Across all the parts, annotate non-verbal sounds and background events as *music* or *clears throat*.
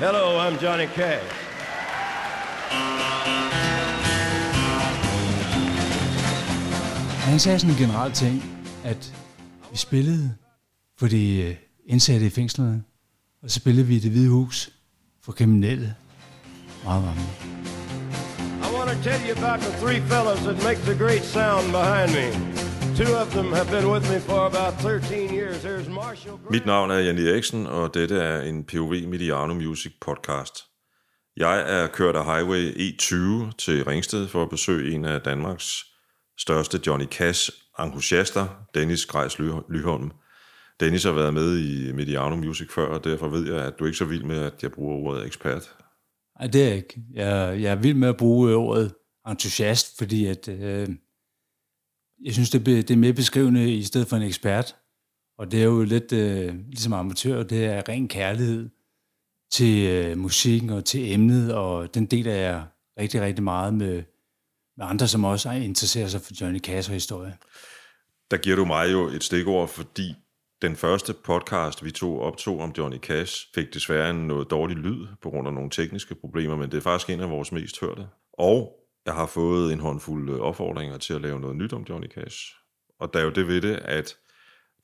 Hello, I'm Johnny Cash. Han sagde sådan en generel ting, at vi spillede for de øh, indsatte i fængslerne, og så spillede vi i det hvide hus for kriminelle. Meget mange. I want to tell you about the three fellows that make the great sound behind me. Two of them have been with me for about 13 years. There's Marshall Grant. Mit navn er Jan Eriksen, og dette er en POV Mediano Music podcast. Jeg er kørt af Highway E20 til Ringsted for at besøge en af Danmarks største Johnny Cash entusiaster, Dennis Grejs Ly- Lyholm. Dennis har været med i Mediano Music før, og derfor ved jeg, at du er ikke så vild med, at jeg bruger ordet ekspert. Nej, det er jeg ikke. Jeg, jeg er vild med at bruge ordet entusiast, fordi at, øh, jeg synes, det, det er mere beskrivende i stedet for en ekspert. Og det er jo lidt øh, ligesom amatør, det er ren kærlighed til øh, musikken og til emnet, og den deler jeg rigtig, rigtig meget med, med andre, som også interesserer sig for Johnny Cash og historie. Der giver du mig jo et stikord, fordi den første podcast, vi to optog om Johnny Cash, fik desværre en noget dårlig lyd på grund af nogle tekniske problemer, men det er faktisk en af vores mest hørte. Og jeg har fået en håndfuld øh, opfordringer til at lave noget nyt om Johnny Cash. Og der er jo det ved det, at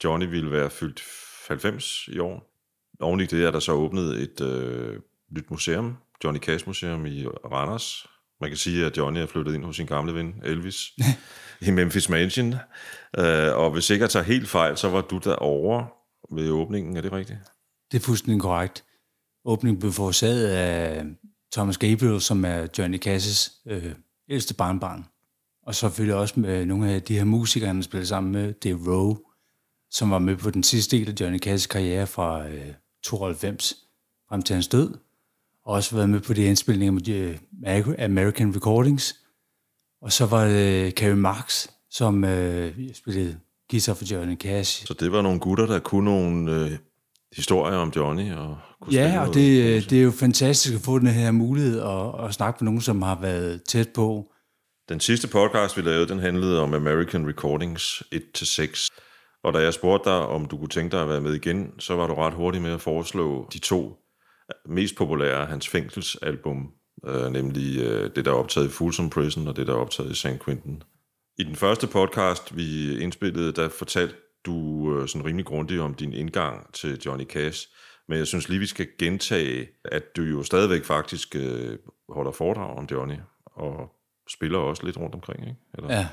Johnny ville være fyldt 90 i år. Oven i det er der så åbnet et øh, nyt museum, Johnny Cash Museum i Randers. Man kan sige, at Johnny er flyttet ind hos sin gamle ven Elvis *laughs* i Memphis Mansion. Øh, og hvis ikke jeg tager helt fejl, så var du derovre ved åbningen, er det rigtigt? Det er fuldstændig korrekt. Åbningen blev forårsaget af Thomas Gabriel, som er Johnny Cashes øh, ældste barnbarn. Og så selvfølgelig også med nogle af de her musikere, han spillede sammen med. Det er Roe, som var med på den sidste del af Johnny Cashes karriere fra øh, 92 frem til hans død. Og også været med på de indspilninger med de, øh, American Recordings. Og så var det øh, Carrie Marx, som øh, spillede guitar for Johnny Cash. Så det var nogle gutter, der kunne nogle øh, historier om Johnny. Og kunne Ja, og det, øh, det er jo fantastisk at få den her mulighed at, at snakke med nogen, som har været tæt på. Den sidste podcast, vi lavede, den handlede om American Recordings 1-6. Og da jeg spurgte dig, om du kunne tænke dig at være med igen, så var du ret hurtig med at foreslå de to mest populære hans fængselsalbum, øh, nemlig øh, det, der er optaget i Folsom Prison, og det, der er optaget i St. Quentin. I den første podcast, vi indspillede, der fortalte du øh, sådan rimelig grundigt om din indgang til Johnny Cash. Men jeg synes lige, vi skal gentage, at du jo stadigvæk faktisk øh, holder foredrag om Johnny, og spiller også lidt rundt omkring, ikke? Eller? Ja.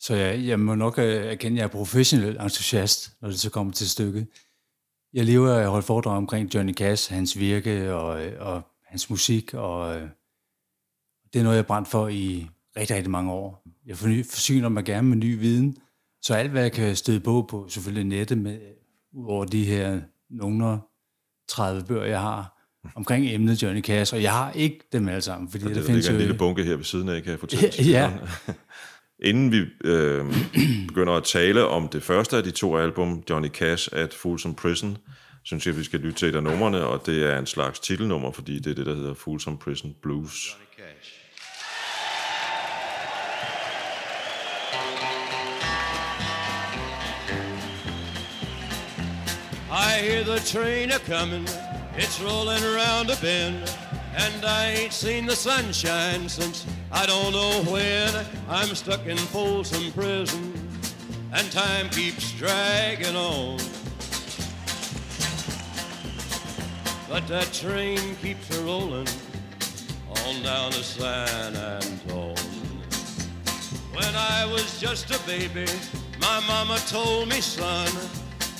Så jeg, jeg må nok øh, erkende, at jeg er professionel entusiast, når det så kommer til stykket. Jeg lever af at holde foredrag omkring Johnny Cash, hans virke og, øh, og hans musik, og øh, det er noget, jeg har brændt for i rigtig, rigtig mange år. Jeg forny, forsyner mig gerne med ny viden, så alt, hvad jeg kan støde på på selvfølgelig nettet, med, over de her nogle 30 bøger, jeg har, omkring emnet Johnny Cash, og jeg har ikke dem alle sammen, fordi Der, der, der findes ligger en jo... lille bunke her ved siden af, kan jeg fortælle. Ja. *laughs* Inden vi øh, begynder at tale om det første af de to album, Johnny Cash at Folsom Prison, synes jeg, vi skal lytte til et af numrene, og det er en slags titelnummer, fordi det er det, der hedder Folsom Prison Blues. I hear the train a coming, it's rolling around a bend, and I ain't seen the sunshine since I don't know when. I'm stuck in Folsom Prison, and time keeps dragging on. But that train keeps a rolling on down to San Antone. When I was just a baby, my mama told me, son,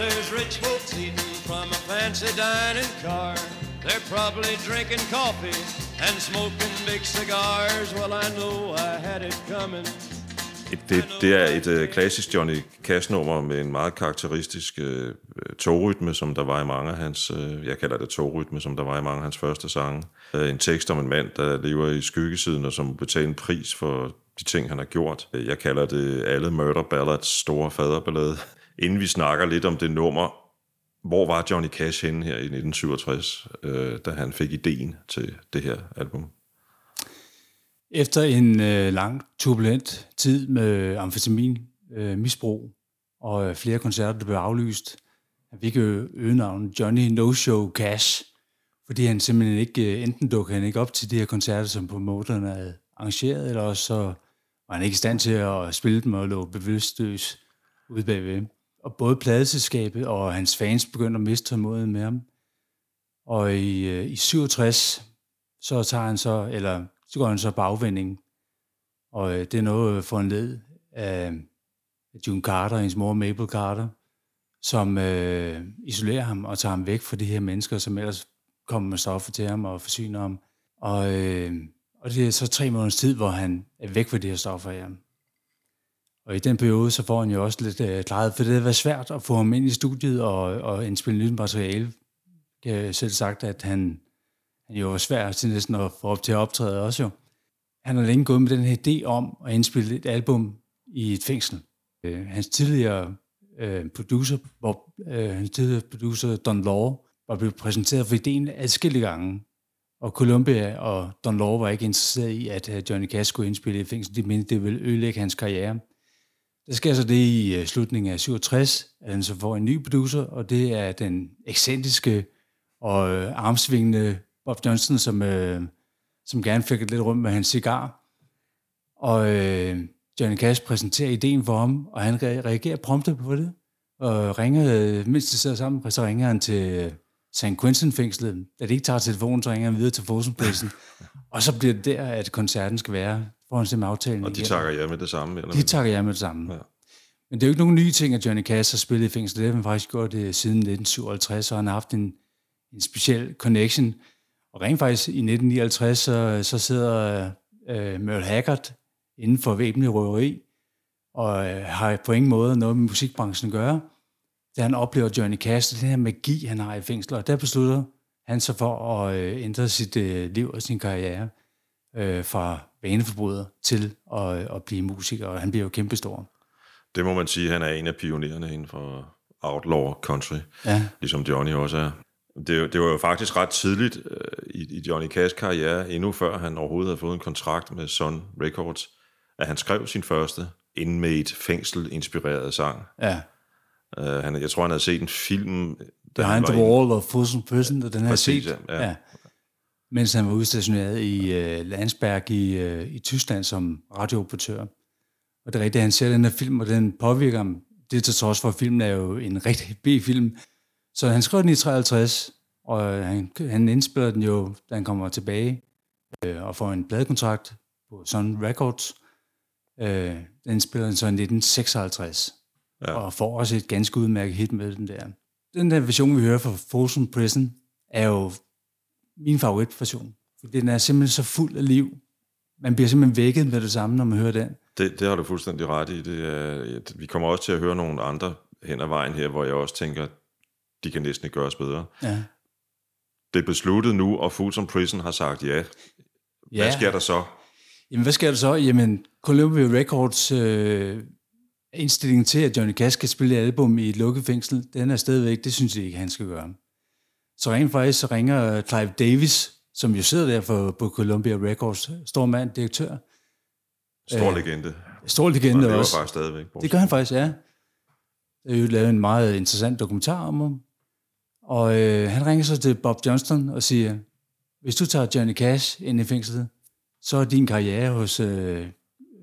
There's rich folks eating from a fancy dining car. They're probably drinking coffee and smoking big cigars. Well, I know I had it coming. Det, det er et øh, klassisk Johnny Cash-nummer med en meget karakteristisk øh, øh, togrytme, som der var i mange af hans, øh, jeg kalder det togrytme, som der var i mange af hans første sange. Øh, en tekst om en mand, der lever i skyggesiden og som betaler en pris for de ting, han har gjort. Jeg kalder det alle Murder Ballads store faderballade. Inden vi snakker lidt om det nummer, hvor var Johnny Cash henne her i 1967, øh, da han fik ideen til det her album? Efter en øh, lang, turbulent tid med amfetamin, øh, misbrug og øh, flere koncerter, der blev aflyst, han fik jo øgenavnet Johnny No Show Cash, fordi han simpelthen ikke, øh, enten dukkede han ikke op til de her koncerter, som promoterne havde arrangeret, eller også så var han ikke i stand til at spille dem og lå bevidstløs ude bagved. Og både pladeselskabet og hans fans begyndte at miste tålmodigheden med ham. Og i, øh, i 67, så tager han så, eller så går han så bagvending. Og øh, det er noget øh, for en led af June Carter, hendes mor Mabel Carter, som øh, isolerer ham og tager ham væk fra de her mennesker, som ellers kommer med stoffer til ham og forsyner ham. Og, øh, og det er så tre måneders tid, hvor han er væk fra de her stoffer her. Og i den periode, så får han jo også lidt øh, klaret, for det har været svært at få ham ind i studiet og, og indspille nyt materiale. Jeg har selv sagt, at han, han jo var svær til næsten at få op til at optræde også jo. Han har længe gået med den her idé om at indspille et album i et fængsel. Øh, hans tidligere øh, producer, hvor, øh, hans tidligere producer Don Law, var blevet præsenteret for ideen adskillige gange. Og Columbia og Don Law var ikke interesseret i, at øh, Johnny Cash skulle indspille i fængsel. De mente, det ville ødelægge hans karriere. Der sker så det i øh, slutningen af 67, at han så får en ny producer, og det er den ekscentriske og øh, armsvingende Bob Johnson, som, øh, som gerne fik lidt rundt med hans cigar. Og øh, Johnny Cash præsenterer ideen for ham, og han reagerer prompte på det, og ringer, mens de sidder sammen, så ringer han til St. Quentin-fængslet. Da de ikke tager telefonen, så ringer han videre til Fosenprisen. *laughs* og så bliver det der, at koncerten skal være, for han med aftalen. Og de takker ja med det samme? Eller de takker ja med det samme. Ja. Men det er jo ikke nogen nye ting, at Johnny Cash har spillet i fængsel. Det har han faktisk gjort det siden 1957, og han har haft en, en speciel connection. Og rent faktisk i 1959, så, så sidder øh, Merle Haggard inden for væbnet røveri, og øh, har på ingen måde noget med musikbranchen at gøre. Da han oplever Johnny Cash, den her magi, han har i fængsel, og der beslutter han sig for at øh, ændre sit øh, liv og sin karriere øh, fra vaneforbryder til at, at blive musiker, og han bliver jo kæmpestor. Det må man sige, han er en af pionererne inden for outlaw country, ja. ligesom Johnny også er. Det, det var jo faktisk ret tidligt øh, i, i Johnny Cash karriere, endnu før han overhovedet havde fået en kontrakt med Sun Records, at han skrev sin første inmate fængsel-inspirerede sang. Ja. Uh, han, jeg tror, han havde set en film... Behind the Wall of Folsom Prison, og den har set. Ja. ja. Mens han var udstationeret i uh, Landsberg i, uh, i Tyskland som radiooperatør. Og det er rigtigt, han ser den her film, og den påvirker ham. Det til trods for, at filmen er jo en rigtig B-film. Så han skrev den i 53, og han, han indspiller den jo, da han kommer tilbage øh, og får en pladekontrakt på Sun Records. Øh, den spiller han så i 1956, ja. og får også et ganske udmærket hit med den der. Den der version, vi hører fra Folsom Prison, er jo min favoritversion. For den er simpelthen så fuld af liv. Man bliver simpelthen vækket med det samme, når man hører den. Det, det har du fuldstændig ret i. Det er, vi kommer også til at høre nogle andre hen ad vejen her, hvor jeg også tænker, de kan næsten ikke gøres bedre. Ja. Det er besluttet nu, og Folsom Prison har sagt ja. ja. Hvad sker der så? Jamen, hvad sker der så? Jamen, Columbia Records øh, indstilling til, at Johnny Cash skal spille et album i et lukket fængsel, den er stadigvæk, det synes jeg ikke, han skal gøre. Så rent faktisk så ringer Clive Davis, som jo sidder der for, på Columbia Records, stor mand, direktør. Stor øh, legende. Stor legende og også. faktisk stadigvæk. Det gør han faktisk, ja. Der er jo lavet en meget interessant dokumentar om ham. Og øh, han ringer så til Bob Johnston og siger, hvis du tager Johnny Cash ind i fængslet, så er din karriere hos øh,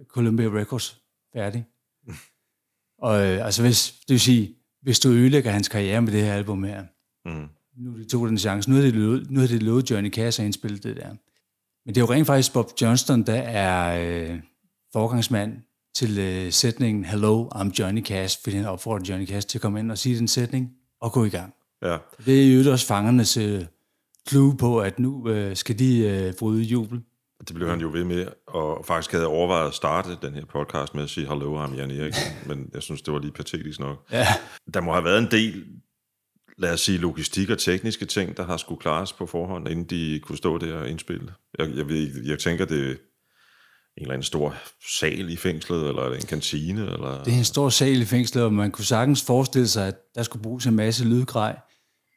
Columbia Records færdig. *laughs* og øh, altså hvis, det vil sige, hvis du ødelægger hans karriere med det her album her, mm. Nu de tog den chance, nu har det lovet, nu har det lovet Johnny Cash at indspille det der. Men det er jo rent faktisk Bob Johnston, der er øh, forgangsmand til øh, sætningen Hello, I'm Johnny Cash, fordi han opfordrer Johnny Cash til at komme ind og sige den sætning og gå i gang. Ja. Det er jo også fangernes øh, clue på, at nu øh, skal de øh, bryde jubel. Det blev han jo ved med, og faktisk havde jeg overvejet at starte den her podcast med at sige, hallo, ham Jan Erik, men jeg synes, det var lige patetisk nok. Ja. Der må have været en del, lad os sige, logistik og tekniske ting, der har skulle klares på forhånd, inden de kunne stå der og indspille. Jeg, jeg, ved, jeg tænker, det er en eller anden stor sal i fængslet, eller er det en kantine, eller... Det er en stor sal i fængslet, og man kunne sagtens forestille sig, at der skulle bruges en masse lydgrej.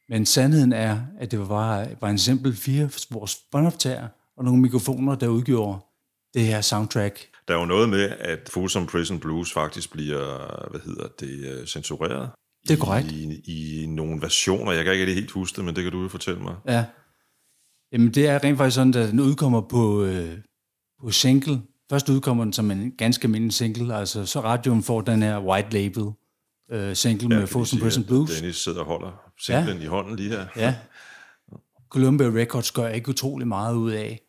Men sandheden er, at det var var en simpel fire vores båndoptager og nogle mikrofoner, der udgjorde det her soundtrack. Der er jo noget med, at Folsom Prison Blues faktisk bliver, hvad hedder det, øh, censureret. Det er korrekt. I, I nogle versioner. Jeg kan ikke helt huske det, men det kan du jo fortælle mig. Ja. Jamen, det er rent faktisk sådan, at den udkommer på, øh, på single. Først udkommer den som en ganske almindelig single, altså så radioen får den her white label øh, single ja, med sige, Prison Blues. Dennis sidder og holder singlen ja. i hånden lige her. Ja. *laughs* Columbia Records gør ikke utrolig meget ud af,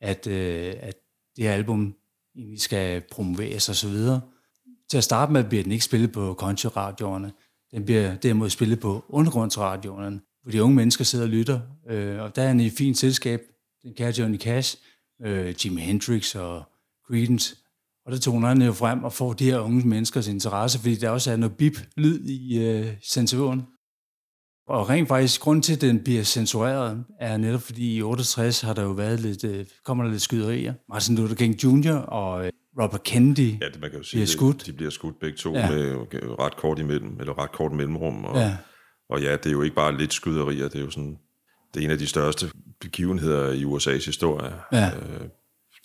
at, øh, at det her album egentlig skal promoveres og så videre. Til at starte med bliver den ikke spillet på country-radioerne. Den bliver derimod spillet på undergrundsradioerne, hvor de unge mennesker sidder og lytter. Øh, og der er en i fint selskab, den kære Johnny Cash, øh, Jimi Hendrix og Creedence. Og der toner han jo frem og får de her unge menneskers interesse, fordi der også er noget bip-lyd i øh, censuren. Og rent faktisk, grund til, at den bliver censureret, er netop fordi i 68 har der jo været lidt, øh, kommer der lidt skyderier. Martin Luther King Jr. og øh, Robert Kennedy. Ja, det, man kan jo sige, Bliver skudt. de bliver skudt begge to Ja. med ret kort imellem, eller ret kort mellemrum. Og, Ja. og ja, det er jo ikke bare lidt skyderier, det er jo sådan, det er en af de største begivenheder i USA's historie. Ja. Øh,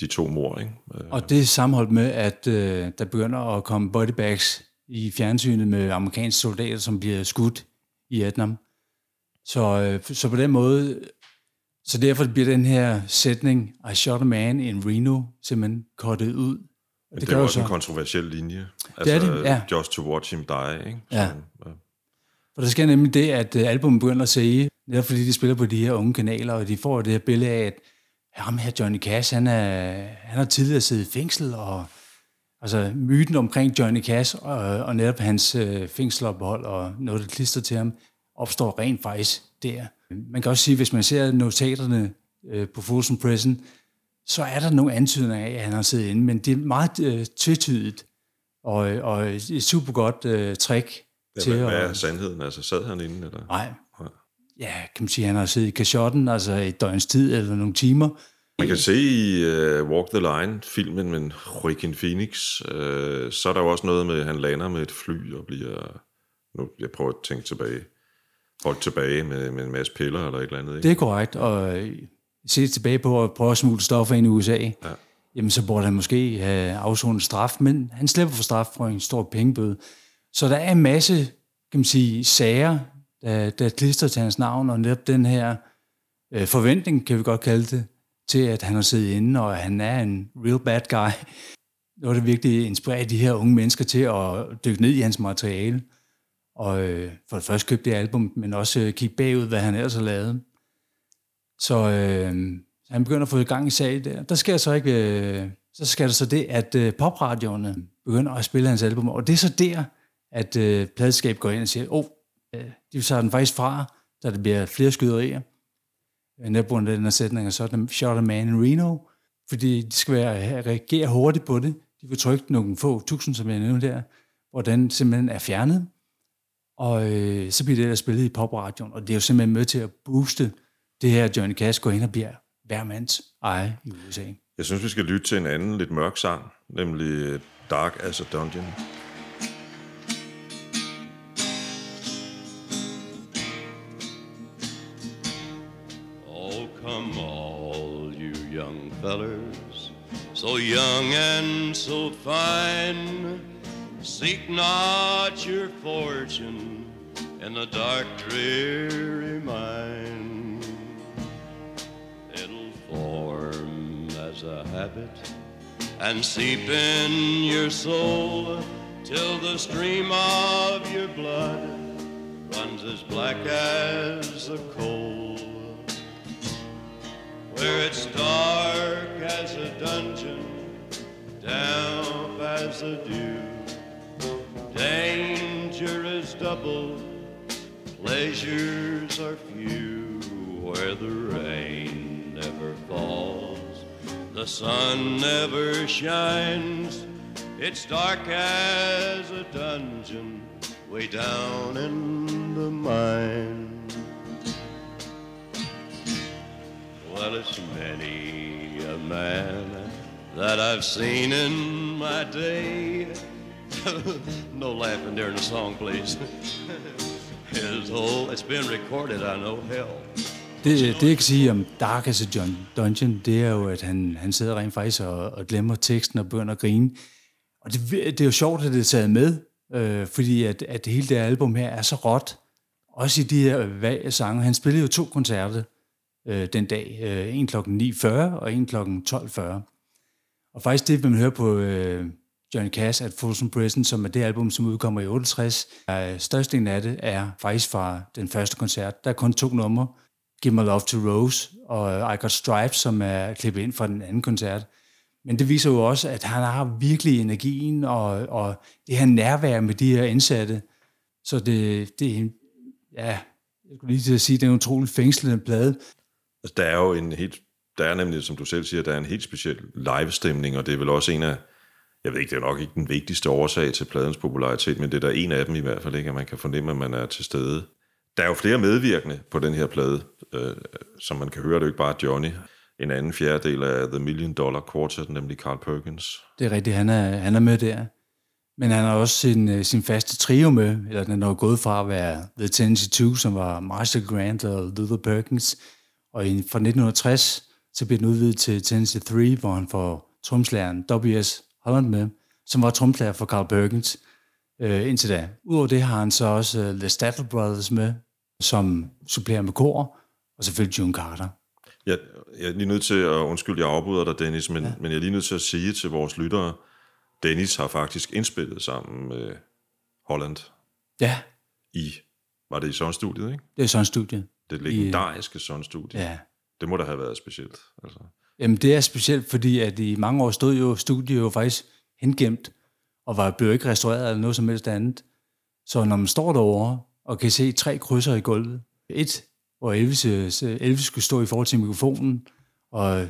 de to mor, ikke? Øh, Og det er sammenholdt med, at øh, der begynder at komme bodybags i fjernsynet med amerikanske soldater, som bliver skudt i Vietnam. Så, øh, så på den måde, så derfor bliver den her sætning, I shot a man in Reno, simpelthen kortet ud. det, det er jo også så. en kontroversiel linje. Det er det, ja. Just to watch him die, ikke? Ja. Sådan, ja. For der sker nemlig det, at øh, albumet begynder at sige, netop fordi de spiller på de her unge kanaler, og de får det her billede af, at ham her Johnny Cash, han, er, han har tidligere siddet i fængsel, og altså myten omkring Johnny Cash og, og netop hans øh, fængselophold og noget, der klister til ham, opstår rent faktisk der. Man kan også sige, hvis man ser notaterne øh, på Folsom Prison, så er der nogle antydninger af, at han har siddet inde, men det er meget øh, tvetydigt, og, og et super godt øh, trick Ja, til hvad, hvad at... er sandheden? Altså, sad han inde? Eller? Nej. Nej. Ja, kan man sige, han har siddet i kashotten, altså et døgns tid eller nogle timer. Man kan se i uh, Walk the Line-filmen med Joaquin Phoenix, uh, så er der jo også noget med, at han lander med et fly og bliver, nu jeg prøver at tænke tilbage, holdt tilbage med, med en masse piller eller et eller andet. Ikke? Det er korrekt, og øh, se tilbage på at prøve at smule stoffer ind i USA, ja. jamen så burde han måske have afsonet straf, men han slipper for straf for en stor pengebøde. Så der er en masse, kan man sige, sager, der, der klister til hans navn, og netop den her øh, forventning, kan vi godt kalde det, til at han har siddet inde, og han er en real bad guy. Noget, der virkelig inspirerer de her unge mennesker til at dykke ned i hans materiale. Og øh, for det første købte det album, men også øh, kigge bagud, hvad han ellers har lavet. Så øh, han begynder at få i gang i sag der. Der sker så ikke... Øh, så sker der så det, at øh, popradioerne begynder at spille hans album, og det er så der, at øh, pladskab går ind og siger, åh, oh, øh, de tager den faktisk fra, så der bliver flere skyderier. Øh, Netop under den her sætning, og så er den shot a man in Reno, fordi de skal være, øh, reagere hurtigt på det. De vil trykke nogle få tusind, som jeg nævnte der, hvor den simpelthen er fjernet. Og øh, så bliver det der spillet i popradioen, og det er jo simpelthen med til at booste det her, Johnny Cash går ind og bliver hver mands eje i USA. Jeg synes, vi skal lytte til en anden lidt mørk sang, nemlig Dark as a Dungeon. Oh, come all you young fellers, so young and so fine. Seek not your fortune in the dark, dreary mine. As a habit and seep in your soul till the stream of your blood runs as black as a coal. Where it's dark as a dungeon, damp as a dew. Danger is double, pleasures are few. Where the The sun never shines. It's dark as a dungeon way down in the mine. Well, it's many a man that I've seen in my day. *laughs* no laughing during the song, please. *laughs* His whole, it's been recorded, I know, hell. Det, det jeg kan sige om Dark as a John Dungeon, det er jo, at han, han sidder rent faktisk og, og glemmer teksten og begynder at grine. Og det, det er jo sjovt, at det er taget med, øh, fordi at, at hele det album her er så råt. Også i de her øh, vage sange. Han spillede jo to koncerter øh, den dag. Øh, en kl. 9.40 og en kl. 12.40. Og faktisk det, man hører på øh, Johnny Cash at Folsom Prison, som er det album, som udkommer i 68, er, størstedelen af det er faktisk fra den første koncert. Der er kun to numre. Give My Love to Rose og øh, I Got Stripes, som er klippet ind fra den anden koncert. Men det viser jo også, at han har virkelig energien og, og det her nærvær med de her indsatte. Så det, det er ja, jeg skulle lige til at sige, det er en utrolig fængslende plade. Altså, der er jo en helt, der er nemlig, som du selv siger, der er en helt speciel live-stemning, og det er vel også en af, jeg ved ikke, det er nok ikke den vigtigste årsag til pladens popularitet, men det er der en af dem i hvert fald, ikke, at man kan fornemme, at man er til stede. Der er jo flere medvirkende på den her plade, øh, som man kan høre, det er jo ikke bare Johnny. En anden fjerdedel af The Million Dollar Quartet, nemlig Carl Perkins. Det er rigtigt, han er, han er med der. Men han har også sin, øh, sin faste trio med, eller den er gået fra at være The Tennessee Two, som var Marshall Grant og Luther Perkins, og i, fra 1960 så bliver den udvidet til Tennessee 3, hvor han får tromslæren W.S. Holland med, som var tromslærer for Carl Perkins øh, indtil da. Udover det har han så også uh, The Stafford Brothers med, som supplerer med kor, og selvfølgelig June Carter. Jeg, jeg er lige nødt til at, undskylde, jeg afbryder dig, Dennis, men, ja. men jeg er lige nødt til at sige til vores lyttere, Dennis har faktisk indspillet sammen med Holland. Ja. I, var det i Sundstudiet, ikke? Det er Sundstudiet. Det legendariske Sundstudie. Ja. Det må da have været specielt. Altså. Jamen det er specielt, fordi at i mange år stod jo studiet jo faktisk hengemt, og var, blev ikke restaureret eller noget som helst andet. Så når man står derovre og kan se tre krydser i gulvet, et, hvor Elvis, Elvis skulle stå i forhold til mikrofonen, og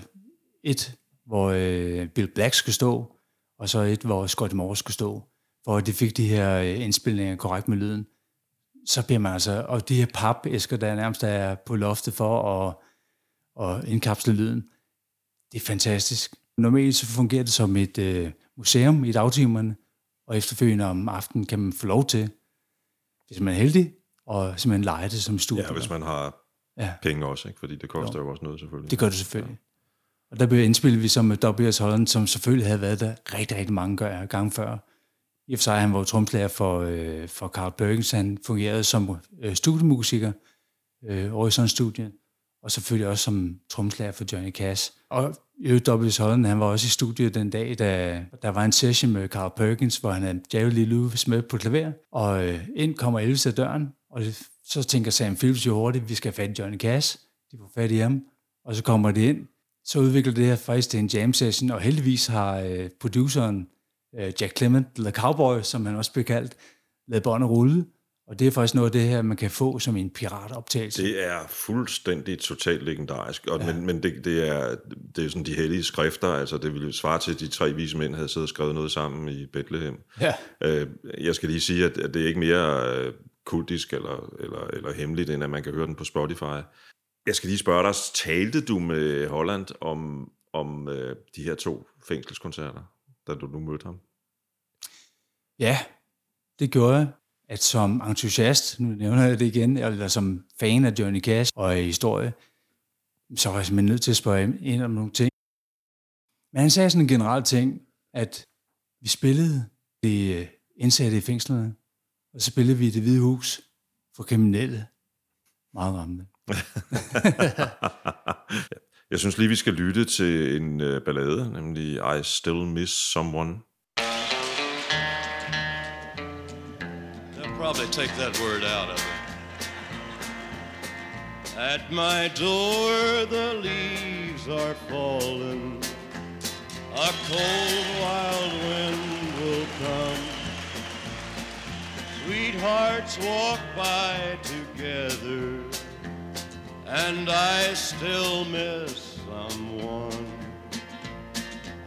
et, hvor øh, Bill Black skulle stå, og så et, hvor Scott Moore skulle stå, for at de fik de her øh, indspilninger korrekt med lyden. Så bliver man altså, og de her papæsker, der nærmest er på loftet for at, at indkapsle lyden, det er fantastisk. Normalt så fungerer det som et øh, museum i dagtimerne, og efterfølgende om aftenen kan man få lov til, hvis man er heldig, og simpelthen lege det som studie. Ja, hvis man har ja. penge også, ikke? fordi det koster jo. jo også noget selvfølgelig. Det gør det selvfølgelig. Ja. Og der blev indspillet vi som med W.S. Holland, som selvfølgelig havde været der rigtig, rigtig mange gange før. I og for sig, han var tromslærer for, øh, for Carl Perkins. Han fungerede som øh, studiemusiker øh, over i sådan studie, og selvfølgelig også som tromslærer for Johnny Cash. Og W.S. Holland, han var også i studiet den dag, da der var en session med Carl Perkins, hvor han havde Jerry Lee Lewis med på klaver, og øh, ind kommer Elvis af døren, og så tænker Sam Phillips jo hurtigt, vi skal have fat i Johnny Cash. De får fat i ham, og så kommer de ind, så udvikler det her faktisk til en jam session, og heldigvis har øh, produceren øh, Jack Clement, The Cowboy, som han også bliver kaldt, lavet bånd og rulle, og det er faktisk noget af det her, man kan få som en piratoptagelse. Det er fuldstændig totalt legendarisk, og, ja. men, men det, det, er, det er sådan de hellige skrifter, altså det ville svare til, at de tre vise mænd havde siddet og skrevet noget sammen i Bethlehem. Ja. Øh, jeg skal lige sige, at, at det er ikke mere øh, kultisk eller, eller, eller hemmeligt, end at man kan høre den på Spotify. Jeg skal lige spørge dig, talte du med Holland om, om øh, de her to fængselskoncerter, da du nu mødte ham? Ja, det gjorde jeg. At som entusiast, nu nævner jeg det igen, eller som fan af Johnny Cash og historie, så var jeg simpelthen nødt til at spørge ind om nogle ting. Men han sagde sådan en generel ting, at vi spillede det øh, indsatte i fængslerne, og så spillede vi i det hvide hus for kriminelle. Meget rammende. *laughs* Jeg synes lige, vi skal lytte til en uh, ballade, nemlig I Still Miss Someone. They'll probably take that word out of it. At my door the leaves are falling A cold wild wind will come Sweethearts walk by together and I still miss someone.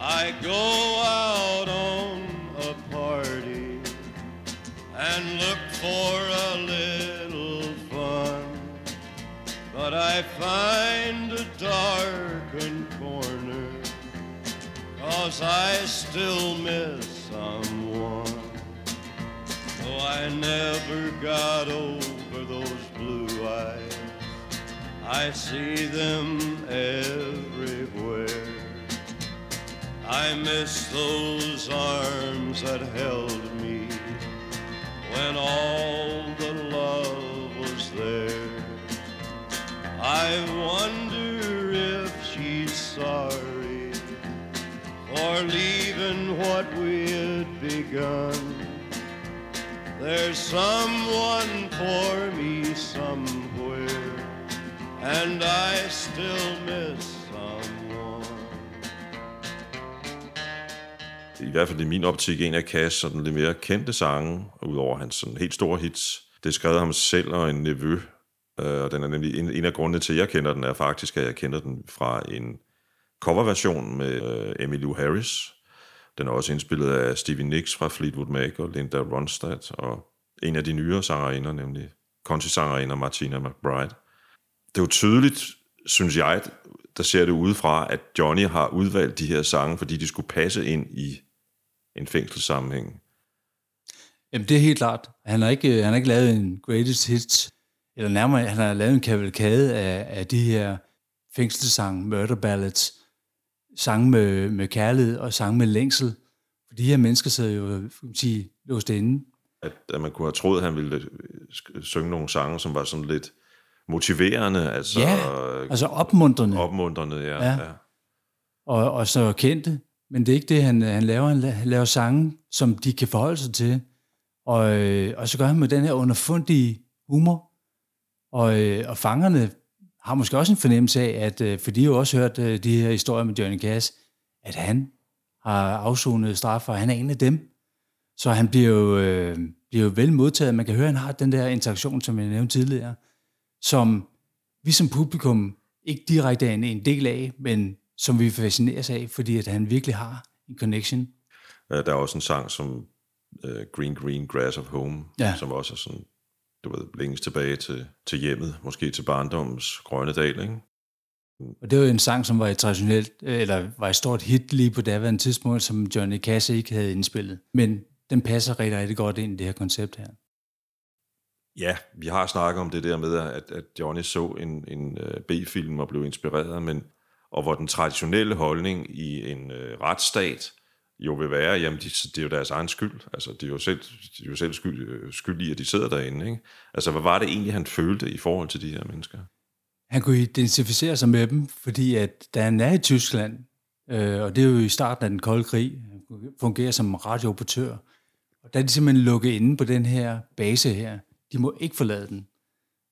I go out on a party and look for a little fun, but I find a darkened corner, cause I still miss someone. I never got over those blue eyes. I see them everywhere. I miss those arms that held me when all the love was there. I wonder if she's sorry for leaving what we had begun. There's someone for me somewhere, and I still miss someone. i hvert fald i min optik en af Cash sådan lidt mere kendte sange, udover hans sådan helt store hits. Det skrev ham selv og en nevø, øh, og den er nemlig en, en af grundene til, at jeg kender den, er faktisk, at jeg kender den fra en coverversion med øh, Emmylou Harris. Den er også indspillet af Stevie Nicks fra Fleetwood Mac og Linda Ronstadt, og en af de nyere sangerinder, nemlig country-sangerinder Martina McBride. Det er jo tydeligt, synes jeg, der ser det udefra, at Johnny har udvalgt de her sange, fordi de skulle passe ind i en fængselssammenhæng. Jamen, det er helt klart. Han har ikke, han har ikke lavet en greatest hits, eller nærmere, han har lavet en kavalkade af, af de her fængselssange, murder ballads, sange med, med kærlighed og sange med længsel. For de her mennesker sidder jo, kan man sige, låst inde. At, at man kunne have troet, at han ville øh, synge nogle sange, som var sådan lidt motiverende, altså Ja, altså opmuntrende. opmuntrende, ja. Ja. ja. og, og så kendte. Men det er ikke det, han, han laver. Han, la- han laver sange, som de kan forholde sig til. Og, øh, og så gør han med den her underfundige humor. Og, øh, og fangerne har måske også en fornemmelse af, at, øh, for de har jo også hørt øh, de her historier med Johnny Cash, at han har afsonet straf, og han er en af dem. Så han bliver jo, øh, bliver jo vel modtaget. Man kan høre, at han har den der interaktion, som jeg nævnte tidligere, som vi som publikum ikke direkte er en, del af, men som vi fascineres af, fordi at han virkelig har en connection. Øh, Der er også en sang som uh, Green Green Grass of Home, Ja. som også er sådan, du ved, længes tilbage til, til hjemmet, måske til barndommens grønne dal, ikke? Og det var jo en sang, som var et traditionelt, øh, eller var et stort hit lige på daværende tidspunkt, som Johnny Cash ikke havde indspillet. Men den passer rigtig, rigtig godt ind i det her koncept her. Ja, vi har snakket om det der med, at, at Johnny så en, en uh, B-film og blev inspireret, men, og hvor den traditionelle holdning i en uh, retsstat jo vil være, jamen de, det er jo deres egen skyld. Altså, de er jo selv, de er jo selv skyld, øh, skyld i, at de sidder derinde. Ikke? Altså, hvad var det egentlig, han følte i forhold til de her mennesker? Han kunne identificere sig med dem, fordi at da han er i Tyskland, øh, og det er jo i starten af den kolde krig, han fungerer som radiooperatør, og der er de simpelthen lukket inde på den her base her. De må ikke forlade den.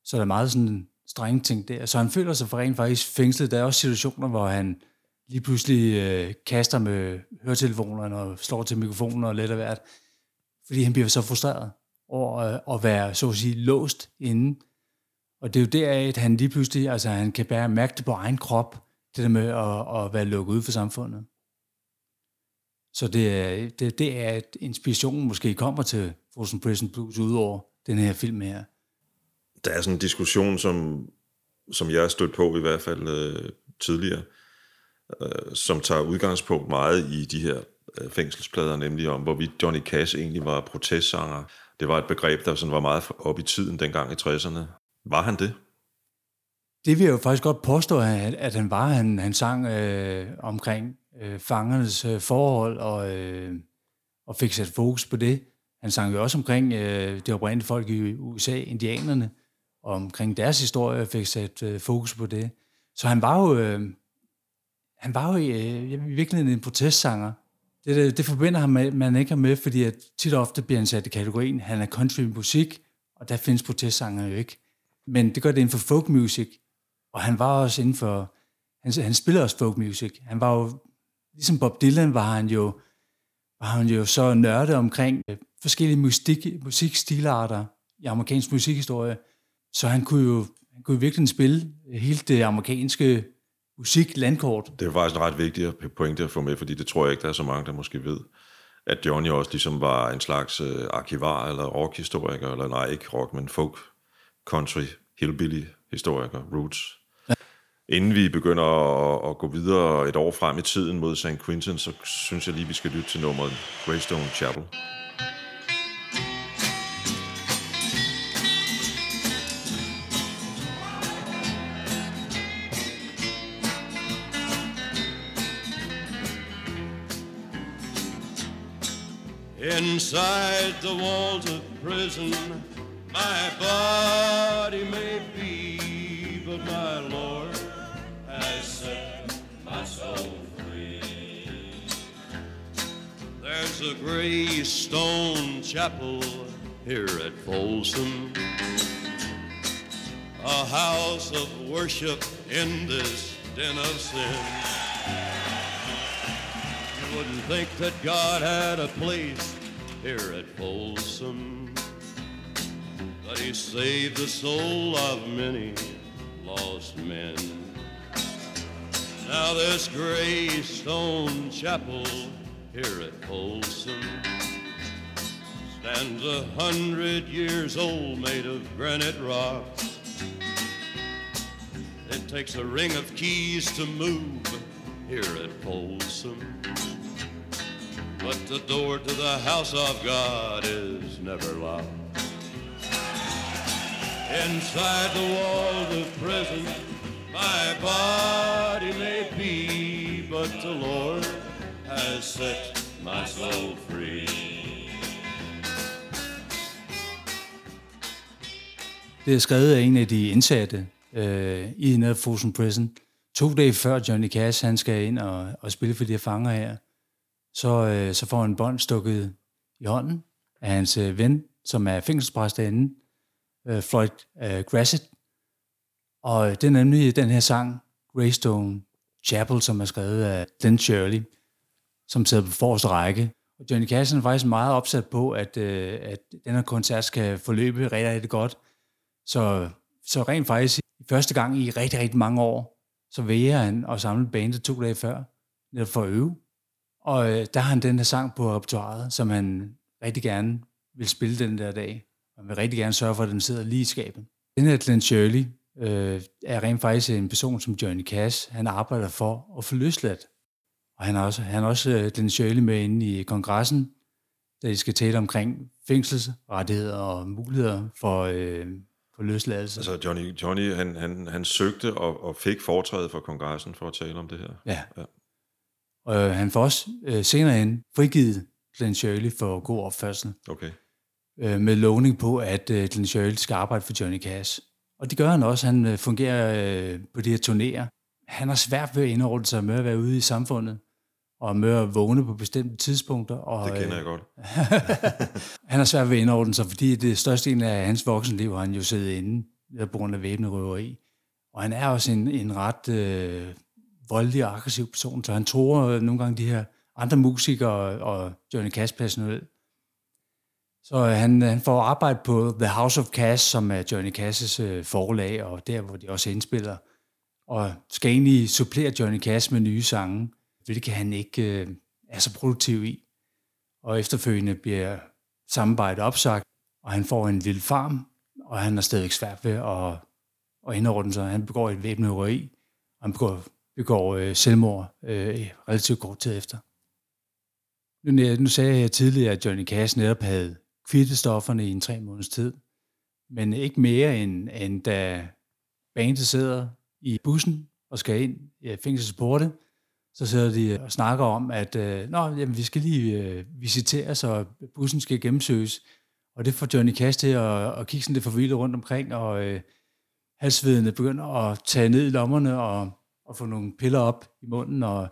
Så der er meget sådan strenge ting der. Så han føler sig for rent faktisk fængslet. Der er også situationer, hvor han lige pludselig øh, kaster med høretelefonerne og slår til mikrofonen og lidt af hvert, fordi han bliver så frustreret over øh, at være, så at sige, låst inde. Og det er jo deraf, at han lige pludselig, altså han kan bare mærke det på egen krop, det der med at, at være lukket ud for samfundet. Så det er, det, det er, at inspirationen måske kommer til Frozen Prison Blues ud over den her film her. Der er sådan en diskussion, som, som jeg har stødt på i hvert fald øh, tidligere, øh, Øh, som tager udgangspunkt meget i de her øh, fængselsplader, nemlig om, hvorvidt Johnny Cash egentlig var protestsanger. Det var et begreb, der sådan var meget op i tiden dengang i 60'erne. Var han det? Det vil jeg jo faktisk godt påstå, at, at han var. Han, han sang øh, omkring øh, fangernes øh, forhold og, øh, og fik sat fokus på det. Han sang jo også omkring øh, det oprindelige folk i USA, indianerne, og omkring deres historie fik sat øh, fokus på det. Så han var jo, øh, han var jo øh, i virkeligheden en protestsanger. Det, det, det forbinder ham med, man ikke har med, fordi at tit og ofte bliver han sat i kategorien, han er country musik, og der findes protestsanger jo ikke. Men det gør det inden for folk music, og han var også inden for, han, han spiller også folk music. Han var jo, ligesom Bob Dylan var han jo, var han jo så nørdet omkring øh, forskellige musik, musikstilarter i amerikansk musikhistorie, så han kunne jo han kunne virkelig spille øh, hele det amerikanske musiklandkort. Det er faktisk en ret vigtig pointe at få med, fordi det tror jeg ikke, der er så mange, der måske ved. At Johnny også ligesom var en slags øh, arkivar eller rockhistoriker, eller nej, ikke rock, men folk, country, hillbilly historiker, roots. Ja. Inden vi begynder at, at gå videre et år frem i tiden mod St. Quentin, så synes jeg lige, vi skal lytte til nummeret Greystone Chapel. Inside the walls of prison, my body may be, but my Lord has set my soul free. There's a gray stone chapel here at Folsom, a house of worship in this den of sin. You wouldn't think that God had a place here at Folsom, but He saved the soul of many lost men. Now this gray stone chapel here at Folsom stands a hundred years old, made of granite rock. It takes a ring of keys to move here at Folsom. But the door to the house of God is never locked. Inside the walls of prison, my body may be, but the Lord has set my soul free. Det er skrevet af en af de indsatte øh, i nede Folsom Prison. To dage før Johnny Cash han skal ind og, og spille for de her fanger her, så, øh, så får han en bånd stukket i hånden af hans øh, ven, som er fængselspræst derinde, øh, Floyd øh, Grassett. Og øh, det er nemlig den her sang, Greystone Chapel, som er skrevet af Glenn Shirley, som sidder på forreste række. Og Johnny Cash er faktisk meget opsat på, at, øh, at den her koncert skal forløbe rigtig, rigtig godt. Så, så rent faktisk i første gang i rigtig, rigtig mange år, så vælger han at samle bandet to dage før, netop for at øve. Og øh, der har han den her sang på repertoireet, som han rigtig gerne vil spille den der dag. Og vil rigtig gerne sørge for, at den sidder lige i skabet. Den her Glenn Shirley øh, er rent faktisk en person som Johnny Cash. Han arbejder for at få løsladt. Og han er også, han er også øh, Glenn Shirley med inde i kongressen, da de skal tale omkring fængselsrettigheder og muligheder for, øh, for løsladelse. Altså Johnny, Johnny han, han, han søgte og, og fik foretrædet for kongressen for at tale om det her. Ja. ja. Og øh, han får også øh, senere hen frigivet Glenn Shirley for god opførsel. Okay. Øh, med lovning på, at øh, Glenn Shirley skal arbejde for Johnny Cash. Og det gør han også. Han øh, fungerer øh, på de her turnéer. Han har svært ved at indordne sig med at være ude i samfundet og med at vågne på bestemte tidspunkter. Og, det kender jeg godt. *laughs* han har svært ved at indordne sig, fordi det største del af hans voksenliv har han jo siddet inde på grund af væbnet røveri. Og han er også en, en ret øh, voldelig og aggressiv person, så han tror øh, nogle gange de her andre musikere og Johnny Cash personel. Så øh, han, øh, han får arbejde på The House of Cash, som er Johnny Cash's forlag, og der, hvor de også indspiller. Og skal egentlig supplere Johnny Cash med nye sange, hvilket han ikke øh, er så produktiv i. Og efterfølgende bliver samarbejdet opsagt, og han får en lille farm, og han er stadigvæk svært ved at, at indordne sig. Han begår et væbnet og han begår begår øh, selvmord øh, relativt kort tid efter. Nu, nu sagde jeg tidligere, at Johnny Cash netop havde kvittet stofferne i en tre måneders tid, men ikke mere end, end da bandet sidder i bussen og skal ind i fængselsporte, så sidder de og snakker om, at øh, Nå, jamen, vi skal lige øh, visitere, så bussen skal gennemsøges. Og det får Johnny Cash til at, at kigge sådan lidt forvildet rundt omkring, og øh, halsvedene begynder at tage ned i lommerne, og at få nogle piller op i munden og,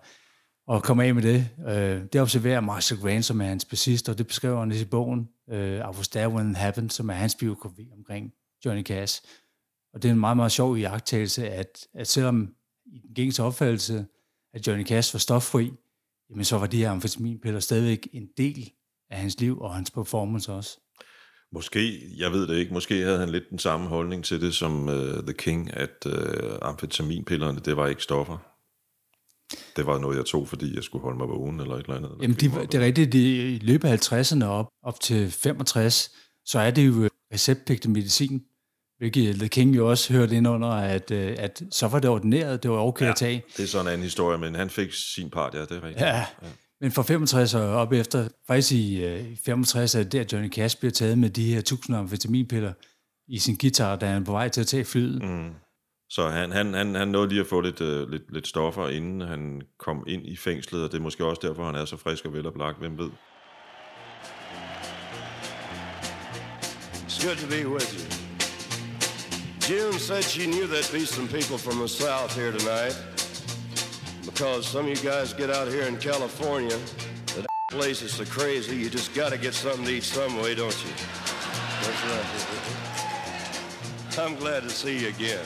og komme af med det. Øh, det observerer Marshall Grant, som er hans bassist, og det beskriver han i bogen øh, I Was There When It Happened, som er hans biografi omkring Johnny Cash. Og det er en meget, meget sjov iagttagelse, at, at selvom i den gængse opfattelse, at Johnny Cash var stoffri, jamen så var de her amfetaminpiller stadigvæk en del af hans liv og hans performance også. Måske, jeg ved det ikke, måske havde han lidt den samme holdning til det som uh, The King, at uh, amfetaminpillerne, det var ikke stoffer. det var noget, jeg tog, fordi jeg skulle holde mig vågen eller et eller andet. Eller Jamen, de, det er rigtigt, de, i løbet af 50'erne op, op til 65, så er det jo receptpligtig medicin, hvilket The King jo også hørte ind under, at, øh, at så var det ordineret, det var okay ja, at tage. det er sådan en anden historie, men han fik sin part, ja, det er rigtigt. Ja, ja. Men fra 65 og op efter, faktisk i øh, 65 er det der, Johnny Cash bliver taget med de her tusinder amfetaminpiller i sin guitar, da han er på vej til at tage flyet. Mm. Så han, han, han, han nåede lige at få lidt, uh, lidt, lidt stoffer, inden han kom ind i fængslet, og det er måske også derfor, han er så frisk og veloplagt, hvem ved. It's good to be with you. June said she knew there'd be some people from the South here tonight. Because some of you guys get out here in California, the *laughs* place is so crazy, you just gotta get something to eat some way, don't you? That's right. *laughs* I'm glad to see you again.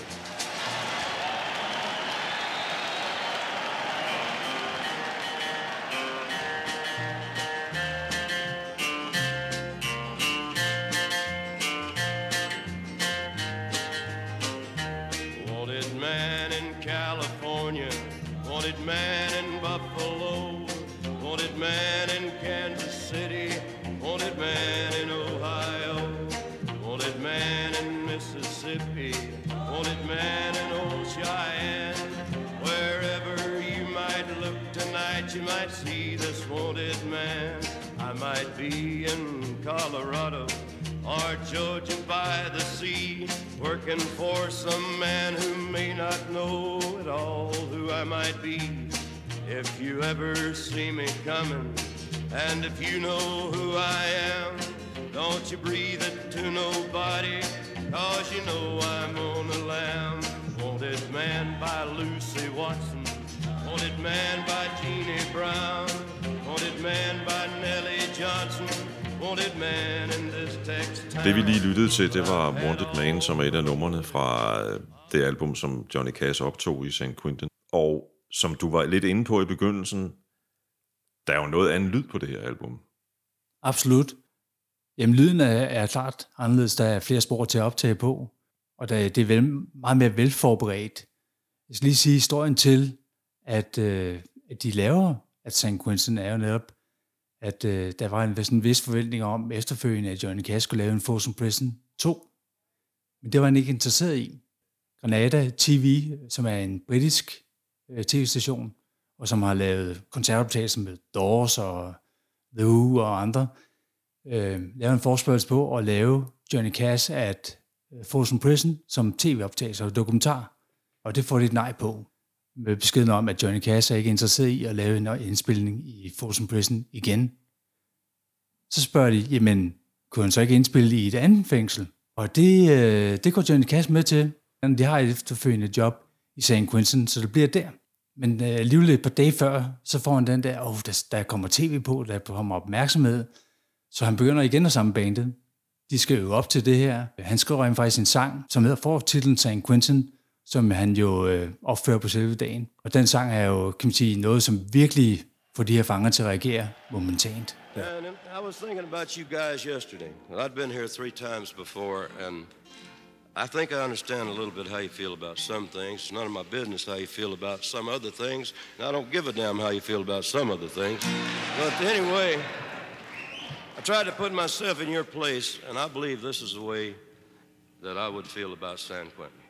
Tonight, you might see this wanted man. I might be in Colorado or Georgia by the sea, working for some man who may not know at all who I might be. If you ever see me coming, and if you know who I am, don't you breathe it to nobody, cause you know I'm on the lamb. Wanted man by Lucy Watson, wanted man by Jeannie Brown, wanted man by Nellie Johnson, wanted man in this town. Det vi lige lyttede til, det var Wanted Man, som er et af numrene fra øh, det album, som Johnny Cash optog i St. Quentin. Og som du var lidt inde på i begyndelsen, der er jo noget andet lyd på det her album. Absolut. Jamen, lyden er, er klart anderledes. Der er flere spor til at optage på, og der, det er vel, meget mere velforberedt. Jeg skal lige sige historien til, at, øh, at de laver, at St. Quentin er jo netop, at øh, der var en, en vis forventning om efterfølgende, at Johnny Cash skulle lave en Folsom Prison 2. Men det var han ikke interesseret i. Granada TV, som er en britisk øh, tv-station, og som har lavet koncertoptagelser med Doors og The Who og andre, øh, lavede en forspørgsel på at lave Johnny Cash at øh, Folsom Prison som tv-optagelse og dokumentar. Og det får de et nej på, med beskeden om, at Johnny Cash er ikke interesseret i at lave en indspilning i Folsom Prison igen. Så spørger de, jamen, kunne han så ikke indspille i et andet fængsel? Og det, øh, det går Johnny Cash med til. De har et efterfølgende job i St. Quentin, så det bliver der. Men øh, alligevel et par dage før, så får han den der, oh, der, der kommer tv på, der kommer opmærksomhed. Så han begynder igen at samle bandet. De skal jo op til det her. Han skriver rent faktisk en sang, som hedder for titlen St. Quentin, som han jo øh, opfører på selve dagen. Og den sang er jo, kan man sige, noget, som virkelig får de her fanger til at reagere momentant. And I was thinking about you guys yesterday. And I'd been here three times before, and I think I understand a little bit how you feel about some things. It's none of my business how you feel about some other things, and I don't give a damn how you feel about some other things. But anyway, I tried to put myself in your place, and I believe this is the way that I would feel about San Quentin.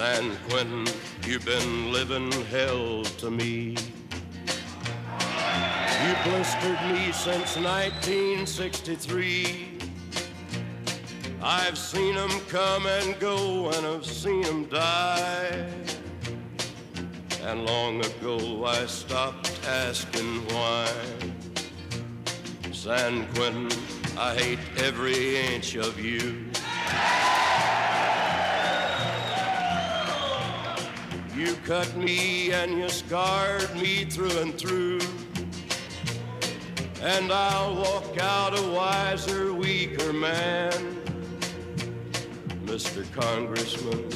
San Quentin, you've been living hell to me. You blistered me since 1963. I've seen 'em come and go, and I've seen 'em die. And long ago I stopped asking why. San Quentin, I hate every inch of you. You cut me and you scarred me through and through. And I'll walk out a wiser, weaker man. Mr. Congressman,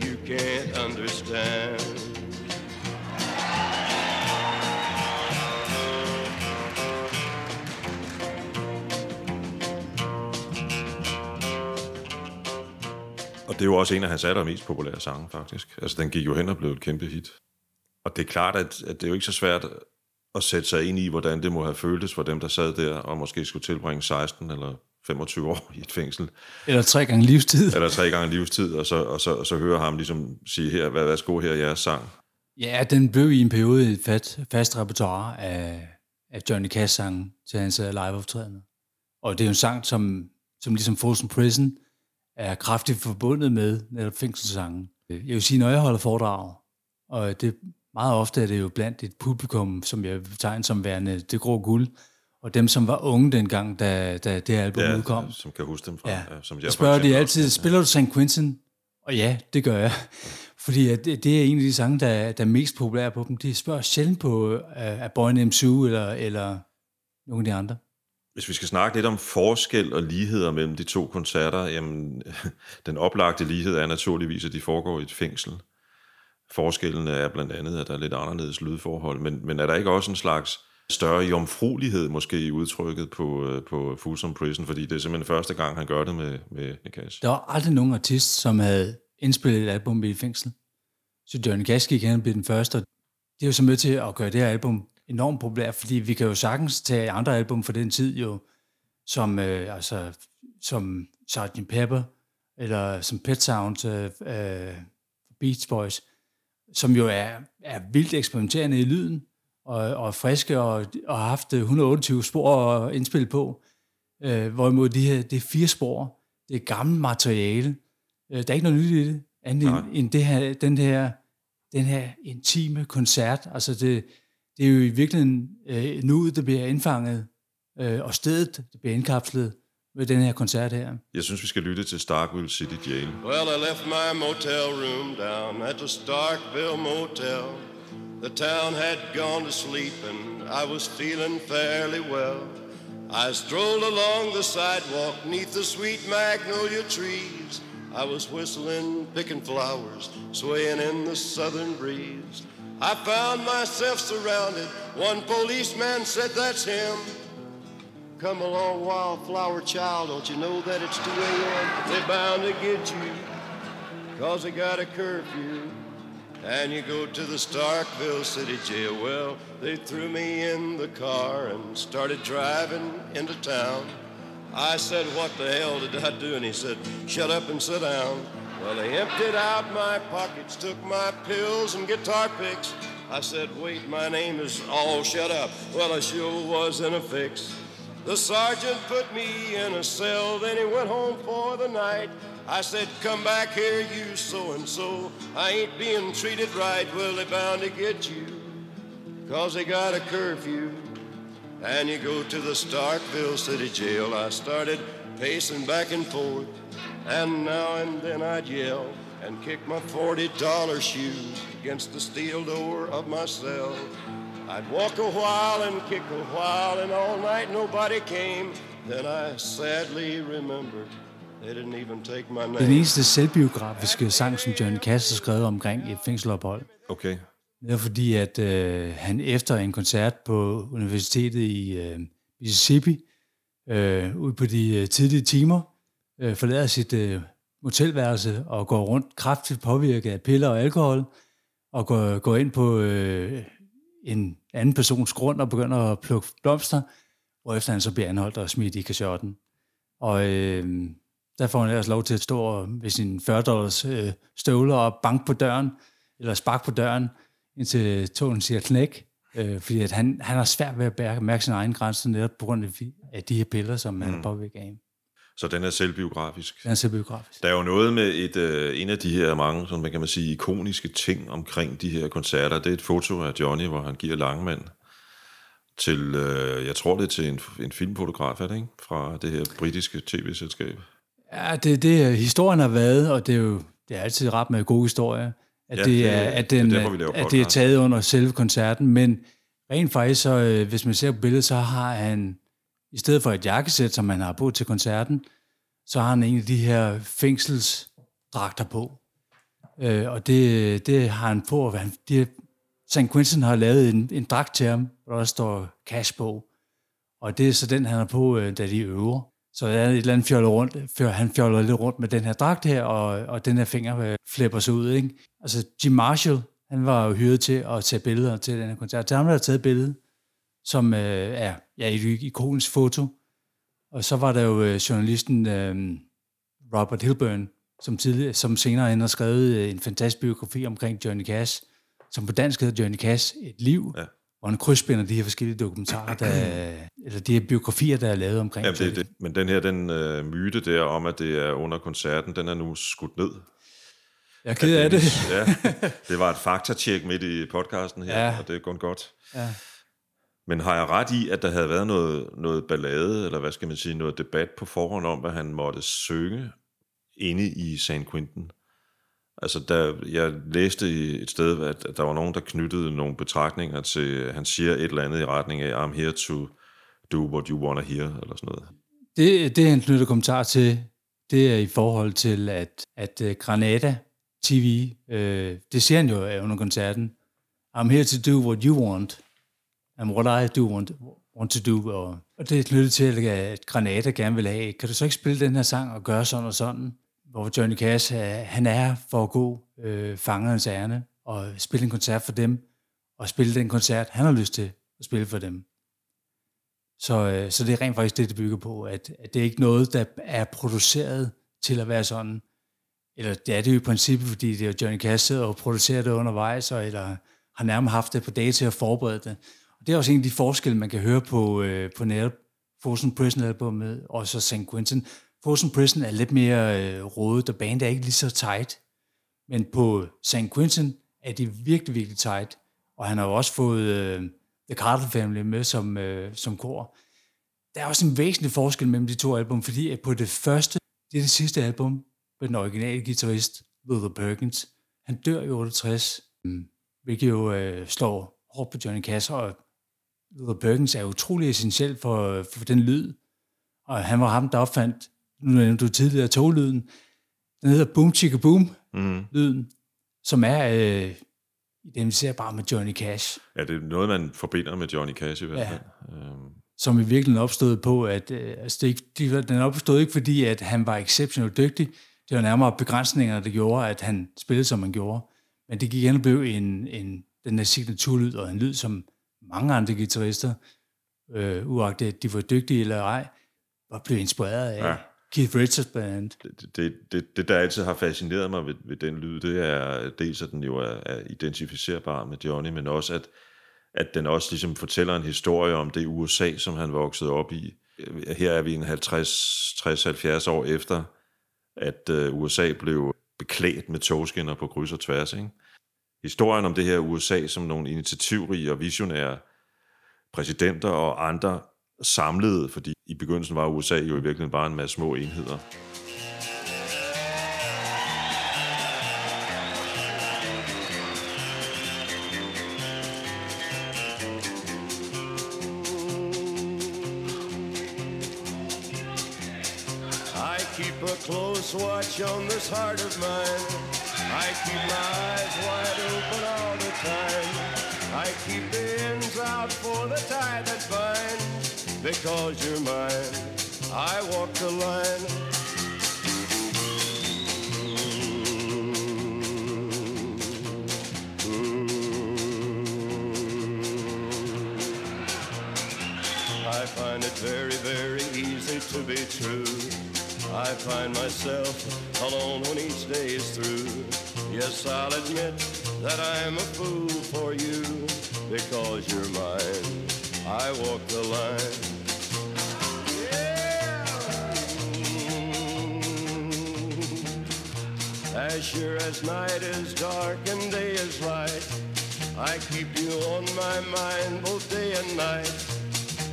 you can't understand. Og det er jo også en af hans allermest populære sange, faktisk. Altså, den gik jo hen og blev et kæmpe hit. Og det er klart, at, at det er jo ikke så svært at sætte sig ind i, hvordan det må have føltes for dem, der sad der og måske skulle tilbringe 16 eller 25 år i et fængsel. Eller tre gange livstid. Eller tre gange livstid, og så, og så, og så høre ham ligesom sige, her, hvad, værsgo, her er jeres sang. Ja, den blev i en periode et fast, fast repertoire af, af Johnny Cash sange til hans øh, liveoptrædende. Og det er jo en sang, som, som ligesom Folsom Prison er kraftigt forbundet med netop fængselssangen. Jeg vil sige, når jeg holder foredrag, og det, meget ofte er det jo blandt et publikum, som jeg betegner som værende det grå guld, og dem, som var unge dengang, da, da det album Ja, udkom. som kan huske dem fra. Ja. Ja, som Jeg spørger de også. altid, spiller du St. Quentin? Og ja, det gør jeg. *laughs* Fordi at det, det er en af de sange, der, der er mest populære på dem. De spørger sjældent på uh, A Boy Named Sue eller, eller nogle af de andre. Hvis vi skal snakke lidt om forskel og ligheder mellem de to koncerter, jamen, *laughs* den oplagte lighed er naturligvis, at de foregår i et fængsel. Forskellen er blandt andet, at der er lidt anderledes lydforhold, men, men er der ikke også en slags større jomfruelighed måske i udtrykket på, øh, på Folsom Prison, fordi det er simpelthen første gang, han gør det med, med Nick Cash. Der var aldrig nogen artist, som havde indspillet et album i fængsel. Så Johnny Cash gik hen og blev den første. og Det er jo så med til at gøre det her album enormt populært, fordi vi kan jo sagtens tage andre album fra den tid jo, som, øh, altså, som Sgt. Pepper, eller som Pet Sounds, øh, øh, Beach Boys, som jo er, er vildt eksperimenterende i lyden, og, og friske, og, og har haft 128 spor at indspille på. Øh, hvorimod de her, det er fire spor, det er gammelt materiale. Øh, der er ikke noget nyt i det, andet Nej. end, end det her, den, her, den her intime koncert. Altså det, det er jo i virkeligheden øh, nuet, der bliver indfanget, øh, og stedet, der bliver indkapslet med den her koncert her. Jeg synes, vi skal lytte til Starkville City Jail. Well, I left my motel room down at the Starkville Motel. The town had gone to sleep and I was feeling fairly well. I strolled along the sidewalk neath the sweet magnolia trees. I was whistling, picking flowers, swaying in the southern breeze. I found myself surrounded. One policeman said, That's him. Come along, wildflower child, don't you know that it's 2 a.m.? They're bound to get you, cause they got a curfew. And you go to the Starkville City Jail. Well, they threw me in the car and started driving into town. I said, What the hell did I do? And he said, Shut up and sit down. Well, they emptied out my pockets, took my pills and guitar picks. I said, Wait, my name is all shut up. Well, I sure was in a fix. The sergeant put me in a cell, then he went home for the night. I said, Come back here, you so and so. I ain't being treated right. Well, they bound to get you, cause they got a curfew. And you go to the Starkville City Jail. I started pacing back and forth, and now and then I'd yell and kick my $40 shoes against the steel door of my cell. I'd walk a while and kick a while, and all night nobody came. Then I sadly remembered they didn't even take my Den name. eneste selvbiografiske sang, som Johnny Cash har skrevet omkring et fængselophold. Okay. Det er fordi, at øh, han efter en koncert på universitetet i øh, Mississippi, øh, ud på de øh, tidlige timer, øh, forlader sit øh, motelværelse og går rundt kraftigt påvirket af piller og alkohol, og går, går ind på øh, en anden persons grund og begynder at plukke blomster, hvorefter han så bliver anholdt og smidt i kashotten. Og øh, der får han ellers lov til at stå ved sin 40 dollars øh, støvler og banke på døren, eller sparke på døren, indtil tågen siger knæk, øh, fordi at han, han har svært ved at bære- mærke sin egen grænse netop på grund af de- af de her piller, som mm. han er påvirket af. Så den er selvbiografisk. Den er selvbiografisk. Der er jo noget med et, øh, en af de her mange, sådan, hvad kan man sige, ikoniske ting omkring de her koncerter. Det er et foto af Johnny, hvor han giver Langmand til, øh, jeg tror det er til en, en filmfotograf, er det ikke? Fra det her britiske tv-selskab. Ja, det, det historien har været, og det er jo det er altid ret med gode historier, at, Ja, det, det- er, at, det er den, derfor, vi laver at det er taget under selve koncerten, men rent faktisk, så, øh, hvis man ser på billedet, så har han, i stedet for et jakkesæt, som han har på til koncerten, så har han en af de her fængselsdragter på. Øh, og det, det har han på, hvad han, de, San Quentin har lavet en, en dragt til ham, hvor der står cash på. Og det er så den, han har på, øh, da de øver. Så der er et eller andet fjoller rundt, før han fjoller lidt rundt med den her dragt her, og, og den her finger øh, flipper sig ud. Ikke? Altså Jim Marshall, han var jo hyret til at tage billeder til den her koncert. Så han har taget billedet, som øh, er ja, et ikonisk foto. Og så var der jo øh, journalisten øh, Robert Hilburn, som, tidligere, som senere hen har skrevet øh, en fantastisk biografi omkring Johnny Cash, som på dansk hedder Johnny Cash, Et liv, ja. hvor han krydsbinder de her forskellige dokumentarer, der, *clears throat* eller de her biografier, der er lavet omkring ja, det, det, Men den her den øh, myte der om, at det er under koncerten, den er nu skudt ned. Jeg er ked af det. ja, *laughs* det var et faktatjek midt i podcasten her, ja. og det er kun godt. Ja. Men har jeg ret i, at der havde været noget, noget ballade, eller hvad skal man sige, noget debat på forhånd om, hvad han måtte synge inde i San Quentin? Altså, der, jeg læste et sted, at, at der var nogen, der knyttede nogle betragtninger til, han siger et eller andet i retning af, I'm here to do what you wanna hear, eller sådan noget. Det, det han knytter kommentar til, det er i forhold til, at, at øh, Granada TV, øh, det siger han jo under koncerten, I'm here to do what you want, and what I do want, want to do. Og, og det er knyttet til, at Granada gerne vil have, kan du så ikke spille den her sang og gøre sådan og sådan? Hvor Johnny Cash, øh, han er for at gå øh, fangerens ærne og spille en koncert for dem, og spille den koncert, han har lyst til at spille for dem. Så, øh, så det er rent faktisk det, det bygger på, at, at det er ikke noget, der er produceret til at være sådan, eller det er det jo i princippet, fordi det er Johnny Cash sidder og producerer det undervejs, og, eller har nærmest haft det på dage til at forberede det. Og det er også en af de forskelle, man kan høre på, øh, på netop Frozen Prison albumet, og så St. Quentin. Frozen Prison er lidt mere øh, rådet, og bandet er ikke lige så tight. Men på St. Quentin er de virkelig, virkelig tight. Og han har jo også fået øh, The Carter Family med som, øh, som kor. Der er også en væsentlig forskel mellem de to album, fordi på det første, det er det sidste album, med den originale guitarist, Luther Perkins. Han dør i 68, mm, hvilket jo øh, slår hårdt på Johnny Cash, og Luther Perkins er utrolig essentiel for, for den lyd. Og han var ham, der opfandt, nu nævnte du tidligere toglyden, den hedder Boom Chicka Boom, mm. lyden, som er øh, identificeret bare med Johnny Cash. Ja, det er noget, man forbinder med Johnny Cash i hvert fald. Ja. Øhm. Som i virkeligheden opstod på, at øh, altså det, de, den opstod ikke fordi, at han var exceptionelt dygtig, det var nærmere begrænsninger, der gjorde, at han spillede, som han gjorde. Men det gik igen og blev en, en, den der signaturlyd, og en lyd, som mange andre guitarister, øh, uagtet at de var dygtige eller ej, var blevet inspireret af. Ja. Keith Richards band. Det, det, det, det, der altid har fascineret mig ved, ved den lyd, det er dels, at den jo er, er identificerbar med Johnny, men også, at, at den også ligesom fortæller en historie om det USA, som han voksede op i. Her er vi en 50-60-70 år efter, at øh, USA blev beklædt med togskinner på kryds og tværs. Ikke? Historien om det her USA som nogle initiativrige og visionære præsidenter og andre samlede, fordi i begyndelsen var USA jo i virkeligheden bare en masse små enheder. Close watch on this heart of mine. I keep my eyes wide open all the time. I keep the ends out for the tie that binds. Because you're mine, I walk the line. I find it very, very easy to be true. I find myself alone when each day is through. Yes, I'll admit that I'm a fool for you because you're mine. I walk the line. As sure as night is dark and day is light, I keep you on my mind both day and night.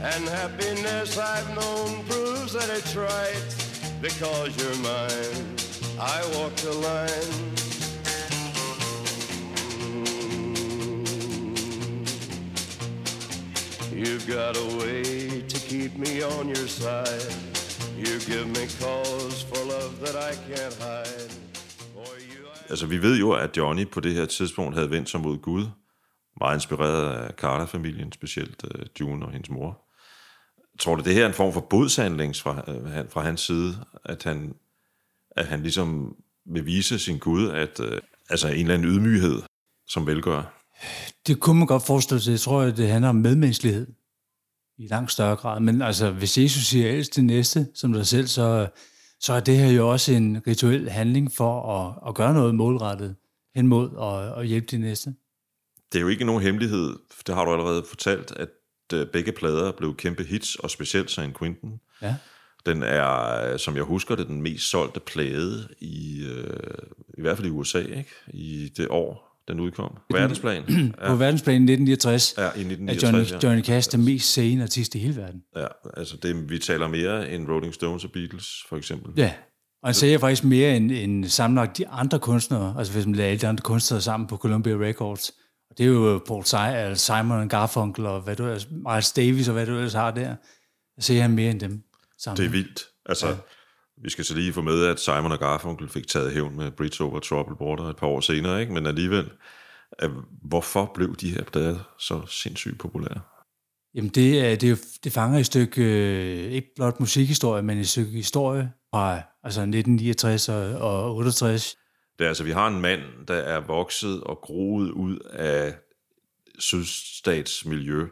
And happiness I've known proves that it's right because you're mine. I walk the line. Mm. You've got a way to keep me on your side. You give me cause for love that I can't hide. Altså, vi ved jo, at Johnny på det her tidspunkt havde vendt sig mod Gud. Meget inspireret af Carter-familien, specielt uh, June og hendes mor tror du, det her er en form for bodshandling fra, øh, fra hans side, at han, at han ligesom vil vise sin Gud, at øh, altså en eller anden ydmyghed, som velgør? Det kunne man godt forestille sig. Jeg tror, at det handler om medmenneskelighed i langt større grad. Men altså, hvis Jesus siger elsk til næste som dig selv, så, så er det her jo også en rituel handling for at, at gøre noget målrettet hen mod at, at hjælpe de næste. Det er jo ikke nogen hemmelighed, det har du allerede fortalt, at begge plader blev kæmpe hits, og specielt San Quentin. Ja. Den er, øh, som jeg husker det, den mest solgte plade i, øh, i hvert fald i USA, ikke? I det år, den udkom. *clears throat* På Verdensplan. Ja. På verdensplan 1969 Ja, i er 1969, Johnny, Johnny Cash den mest sene artist i hele verden. Ja, altså det, vi taler mere end Rolling Stones og Beatles, for eksempel. Ja, og han siger faktisk mere end, end sammenlagt de andre kunstnere, altså hvis man lader alle de andre kunstnere sammen på Columbia Records. Og det er jo Paul Simon, Simon Garfunkel og hvad du ellers, Miles Davis og hvad du ellers har der. Jeg ser han mere end dem sammen. Det er vildt. Altså, ja. vi skal så lige få med, at Simon og Garfunkel fik taget hævn med Bridge Over Troubled Water et par år senere, ikke? men alligevel, øh, hvorfor blev de her plader så sindssygt populære? Jamen det, er, det, er det fanger et stykke, øh, ikke blot musikhistorie, men et stykke historie fra altså 1969 og, og 68. Det er altså, vi har en mand, der er vokset og groet ud af sydstatsmiljø,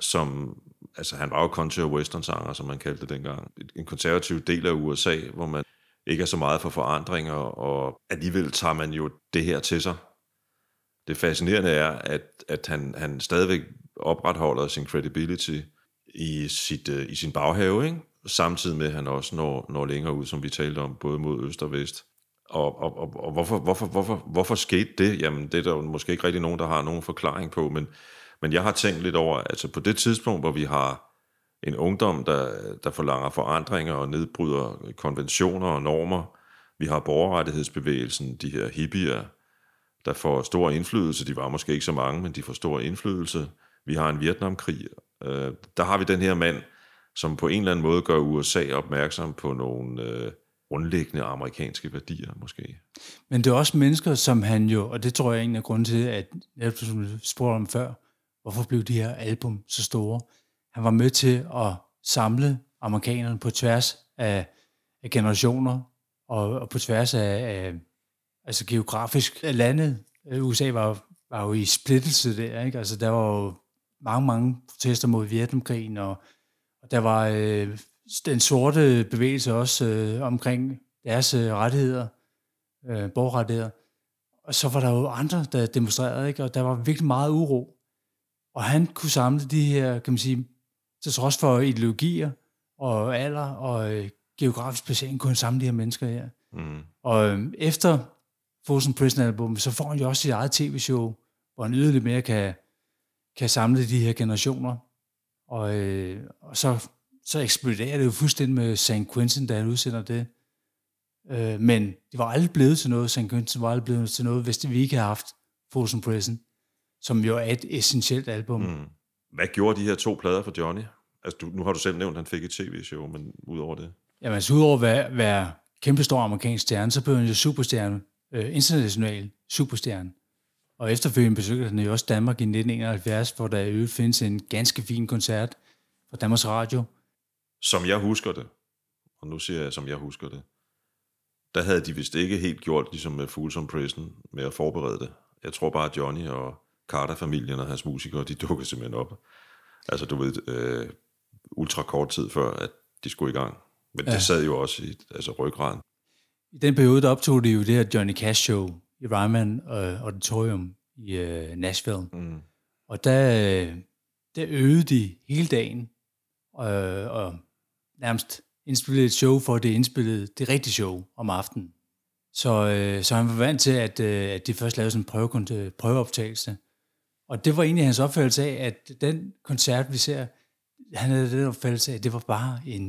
som, altså han var jo country og western sanger, som man kaldte det dengang. En konservativ del af USA, hvor man ikke er så meget for forandringer, og alligevel tager man jo det her til sig. Det fascinerende er, at, at han, han stadigvæk opretholder sin credibility i, sit, øh, i sin baghave, ikke? samtidig med, at han også når, når længere ud, som vi talte om, både mod øst og vest. Og, og, og, og hvorfor, hvorfor, hvorfor, hvorfor skete det? Jamen, det er der jo måske ikke rigtig nogen, der har nogen forklaring på, men, men jeg har tænkt lidt over, altså på det tidspunkt, hvor vi har en ungdom, der, der forlanger forandringer og nedbryder konventioner og normer. Vi har borgerrettighedsbevægelsen, de her hippier, der får stor indflydelse. De var måske ikke så mange, men de får stor indflydelse. Vi har en Vietnamkrig. Øh, der har vi den her mand, som på en eller anden måde gør USA opmærksom på nogle øh, grundlæggende amerikanske værdier, måske. Men det er også mennesker, som han jo, og det tror jeg er en af grunden til, at jeg spurgte om før, hvorfor blev de her album så store? Han var med til at samle amerikanerne på tværs af, af generationer, og, og på tværs af, af altså geografisk af landet. Øh, USA var, var jo i splittelse der, ikke? Altså der var jo mange, mange protester mod Vietnamkrigen, og, og der var øh, den sorte bevægelse også øh, omkring deres øh, rettigheder, øh, borgerrettigheder. Og så var der jo andre, der demonstrerede, ikke? og der var virkelig meget uro. Og han kunne samle de her, kan man sige, til trods for ideologier og alder og øh, geografisk placering, kunne han samle de her mennesker her. Mm. Og øh, efter Folsom Prison album, så får han jo også sit eget tv-show, hvor han yderligere mere kan, kan samle de her generationer. Og, øh, og så, så eksploderer det jo fuldstændig med St. Quentin, da han udsender det. Øh, men det var aldrig blevet til noget, St. Quentin var aldrig blevet til noget, hvis det, vi ikke havde haft Folsom Prison, som jo er et essentielt album. Mm. Hvad gjorde de her to plader for Johnny? Altså, du, nu har du selv nævnt, at han fik et tv-show, men udover det? Jamen, altså udover at være, være kæmpestor amerikansk stjerne, så blev han jo superstjerne, øh, international superstjerne. Og efterfølgende besøgte han jo også Danmark i 1971, hvor der i øvrigt findes en ganske fin koncert fra Danmarks Radio. Som jeg husker det, og nu siger jeg, som jeg husker det, der havde de vist ikke helt gjort, ligesom med Folsom Prison, med at forberede det. Jeg tror bare, at Johnny og Carter-familien og hans musikere, de dukkede simpelthen op. Altså, du ved, øh, ultra kort tid før, at de skulle i gang. Men ja. det sad jo også i altså, ryggraden. I den periode, der optog de jo det her Johnny Cash Show i Ryman uh, Auditorium i uh, Nashville. Mm. Og der, der øvede de hele dagen, og, og nærmest indspillede et show for, at det indspillede det rigtige show om aftenen. Så, øh, så han var vant til, at, øh, at de først lavede sådan en prøve, prøveoptagelse. Og det var egentlig hans opfattelse af, at den koncert, vi ser, han havde den opfattelse af, at det var bare en,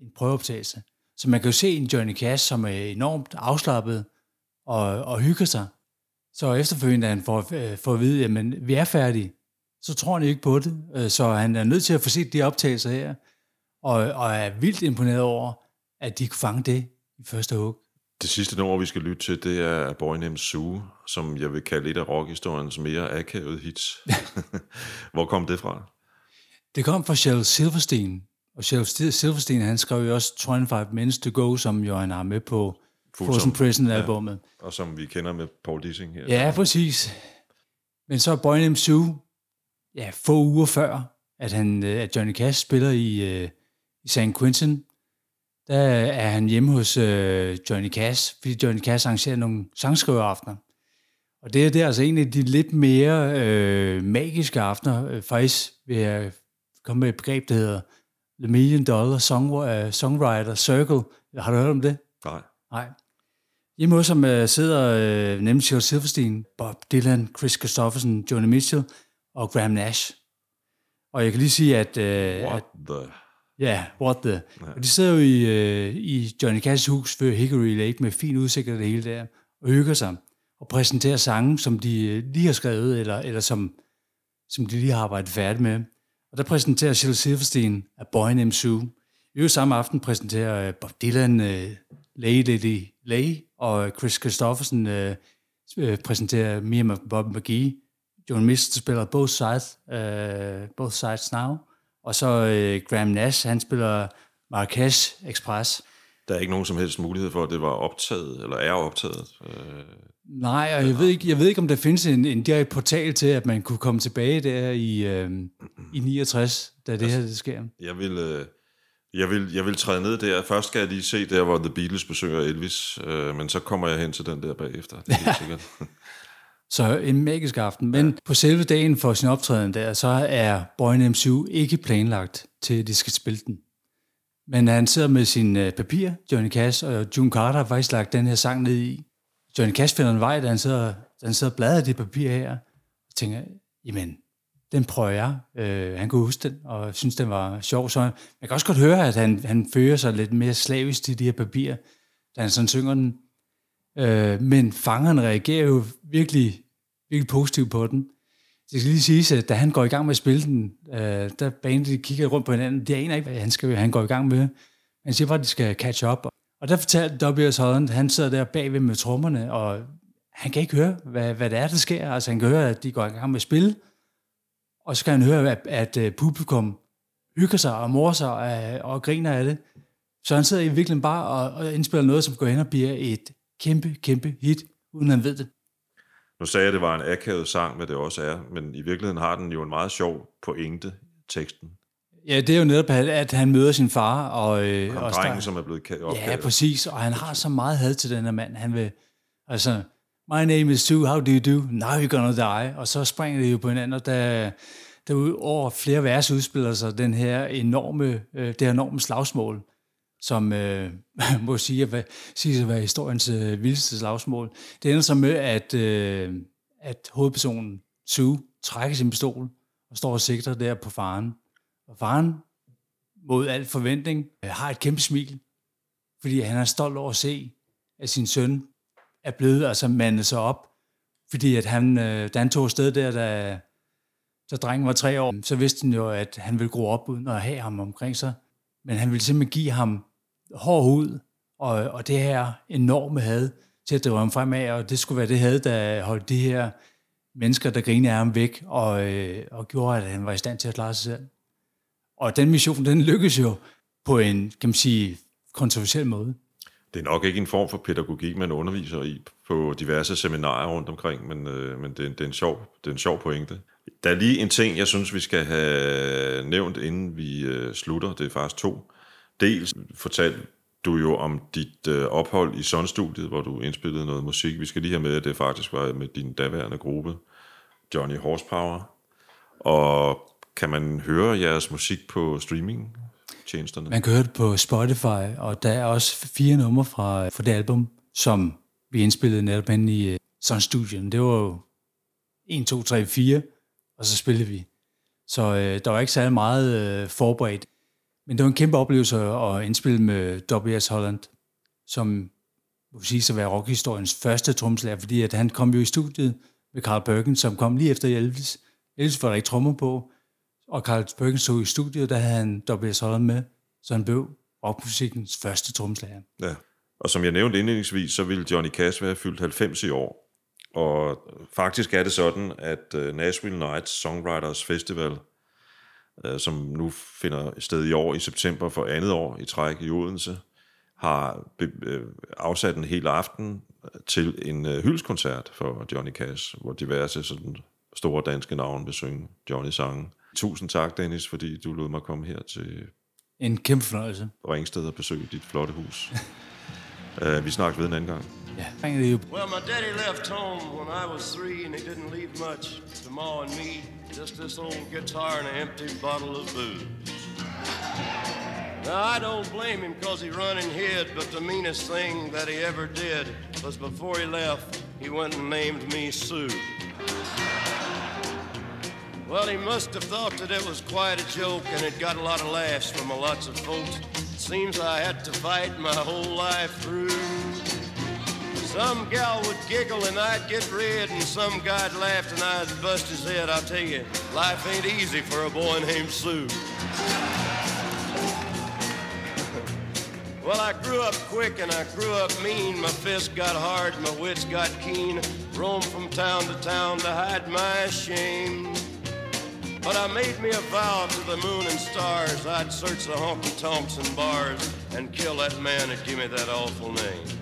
en prøveoptagelse. Så man kan jo se en Johnny Cash, som er enormt afslappet og, og hygger sig. Så efterfølgende, han får, øh, får at vide, at vi er færdige, så tror han ikke på det. Øh, så han er nødt til at få set de optagelser her, og, og er vildt imponeret over, at de kunne fange det i første hug. Det sidste nummer, vi skal lytte til, det er A Boy Named Sue, som jeg vil kalde et af rockhistoriens mere akavede hits. *laughs* Hvor kom det fra? Det kom fra Shel Silverstein, og Shel Silverstein, han skrev jo også 25 Minutes to Go, som jo han har med på Frozen Prison-albummet. Ja, og som vi kender med Paul Dissing her. Ja, præcis. Men så Boy Named Sue, ja, få uger før, at, han, øh, at Johnny Cash spiller i, uh, i St. Quentin, der er han hjemme hos uh, Johnny Cash, fordi Johnny Cash arrangerer nogle sangskriveraftener. Og det er, det er altså en af de lidt mere uh, magiske aftener. Uh, faktisk vil jeg komme med et begreb, der hedder The Million Dollar Song, uh, Songwriter Circle. Har du hørt om det? Nej. Nej. Hjemme hos ham uh, sidder uh, nemlig Shel Silverstein, Bob Dylan, Chris Christopherson, Johnny Mitchell og Graham Nash. Og jeg kan lige sige, at... Uh, what the... Ja, what the... Ja. Og de sidder jo i, uh, i Johnny Cash's hus ved Hickory Lake med fin udsigt og det hele der, og hygger sig og præsenterer sange, som de lige har skrevet, eller, eller som, som de lige har arbejdet færdigt med. Og der præsenterer Shel Silverstein A Boy Named Sue. I øvrigt samme aften præsenterer uh, Bob Dylan uh, Lay Lady Lay, og Chris Christopherson uh, præsenterer Mia Bob McGee. John Mist spiller Both Sides, uh, Both Sides Now. Og så uh, Graham Nash, han spiller Marrakesh Express. Der er ikke nogen som helst mulighed for, at det var optaget, eller er optaget? Uh, Nej, og jeg ved, ikke, jeg ved ikke, om der findes en, en direkte portal til, at man kunne komme tilbage der i, uh, i 69, da det altså, her det sker. Jeg vil... Uh jeg vil, jeg vil træde ned der. Først skal jeg lige se der, hvor The Beatles besøger Elvis, øh, men så kommer jeg hen til den der bagefter. Det er sikkert. *laughs* så en magisk aften. Men ja. på selve dagen for sin optræden der, så er Boy Named Sue ikke planlagt til, at de skal spille den. Men han sidder med sin øh, papir, Johnny Cash, og June Carter har faktisk lagt den her sang ned i. Johnny Cash finder en vej, da han sidder, da han sidder og bladrer det papir her, og tænker, jamen, den prøver jeg. Øh, han kunne huske den, og synes, den var sjov. Så man kan også godt høre, at han, han fører sig lidt mere slavisk til de her papirer, da han sådan synger den. Øh, men fangeren reagerer jo virkelig, virkelig positivt på den. Det skal lige sige, at da han går i gang med at spille den, øh, der bandet kigger rundt på hinanden, Det aner ikke, hvad han, skal, han går i gang med. Han siger bare, at de skal catch up. Og der fortalte W.S. Holland, han sidder der bagved med trommerne, og han kan ikke høre, hvad, hvad det er, der sker. Altså han kan høre, at de går i gang med at spille, og så kan han høre, at, at øh, publikum hygger sig og morer sig og, øh, og griner af det. Så han sidder i virkeligheden bare og, og indspiller noget, som går hen og bliver et kæmpe, kæmpe hit, uden han ved det. Nu sagde jeg, at det var en akavet sang, hvad det også er, men i virkeligheden har den jo en meget sjov pointe, teksten. Ja, det er jo netop, at han møder sin far. Og, øh, og, drengen, som er blevet opkaldt. Ja, præcis, og han har så meget had til den her mand. Han vil, altså, my name is Sue, how do you do? Now you're gonna die. Og så springer det jo på hinanden, og der, der over flere vers udspiller sig den her enorme, øh, det her enorme slagsmål, som øh, *laughs* må sige hvad, sige at være historiens øh, vildeste slagsmål. Det ender så med, at, øh, at hovedpersonen Sue trækker sin pistol og står og sigter der på faren. Og faren, mod al forventning, øh, har et kæmpe smil, fordi han er stolt over at se, at sin søn er blevet altså mandet sig op, fordi at han, øh, da han tog afsted der, da, da drengen var tre år, så vidste han jo, at han ville gro op uden at have ham omkring sig. Men han ville simpelthen give ham hård hud, og, og det her enorme had til at drive ham fremad, og det skulle være det had, der holdt de her mennesker, der grinede af ham væk, og, øh, og gjorde, at han var i stand til at klare sig selv. Og den mission, den lykkedes jo på en, kan man sige, kontroversiel måde. Det er nok ikke en form for pædagogik, man underviser i på diverse seminarer rundt omkring, men, øh, men det, er, det, er en sjov, det er en sjov pointe. Der er lige en ting, jeg synes, vi skal have nævnt, inden vi øh, slutter. Det er faktisk to. Dels fortalte du jo om dit øh, ophold i Sonstudiet, hvor du indspillede noget musik. Vi skal lige have med, at det faktisk var med din daværende gruppe, Johnny Horsepower. Og kan man høre jeres musik på streaming? Tjenesterne? Man kan høre det på Spotify, og der er også fire numre fra, øh, fra det album, som vi indspillede netop inde i øh, Sun Studien. Det var jo 1, 2, 3, 4, og så spillede vi. Så øh, der var ikke særlig meget øh, forberedt. Men det var en kæmpe oplevelse at indspille med W.S. Holland, som må sige at være rockhistoriens første tromslærer, fordi at han kom jo i studiet med Carl Perkins, som kom lige efter Elvis. Elvis var der ikke trommer på, og Carl Perkins stod i studiet, der havde han W.S. Holland med, så han blev rockmusikkens første tromslærer. Ja, og som jeg nævnte indledningsvis, så ville Johnny Cash være fyldt 90 i år. Og faktisk er det sådan, at øh, Nashville Nights Songwriters Festival øh, som nu finder sted i år i september for andet år i træk i Odense, har øh, afsat en hel aften til en øh, hyldskoncert for Johnny Cash, hvor diverse sådan store danske navne vil synge Johnny sange. Tusind tak, Dennis, fordi du lod mig komme her til en kæmpe fornøjelse. Ringsted og besøge dit flotte hus. uh, *laughs* vi snakkes ved en anden gang. Ja, thank you. Well, my daddy left home when I was three, and he didn't leave much to Ma and me. Just this old guitar and an empty bottle of booze. Now, I don't blame him because he run and hid, but the meanest thing that he ever did was before he left, he went and named me Sue. Well, he must have thought that it was quite a joke, and it got a lot of laughs from a lots of folks. Seems I had to fight my whole life through. Some gal would giggle and I'd get red, and some guy'd laugh and I'd bust his head. I'll tell you, life ain't easy for a boy named Sue. Well, I grew up quick and I grew up mean. My fists got hard, my wits got keen. Roamed from town to town to hide my shame. But I made me a vow to the moon and stars I'd search the honky tonks and bars and kill that man that gave me that awful name.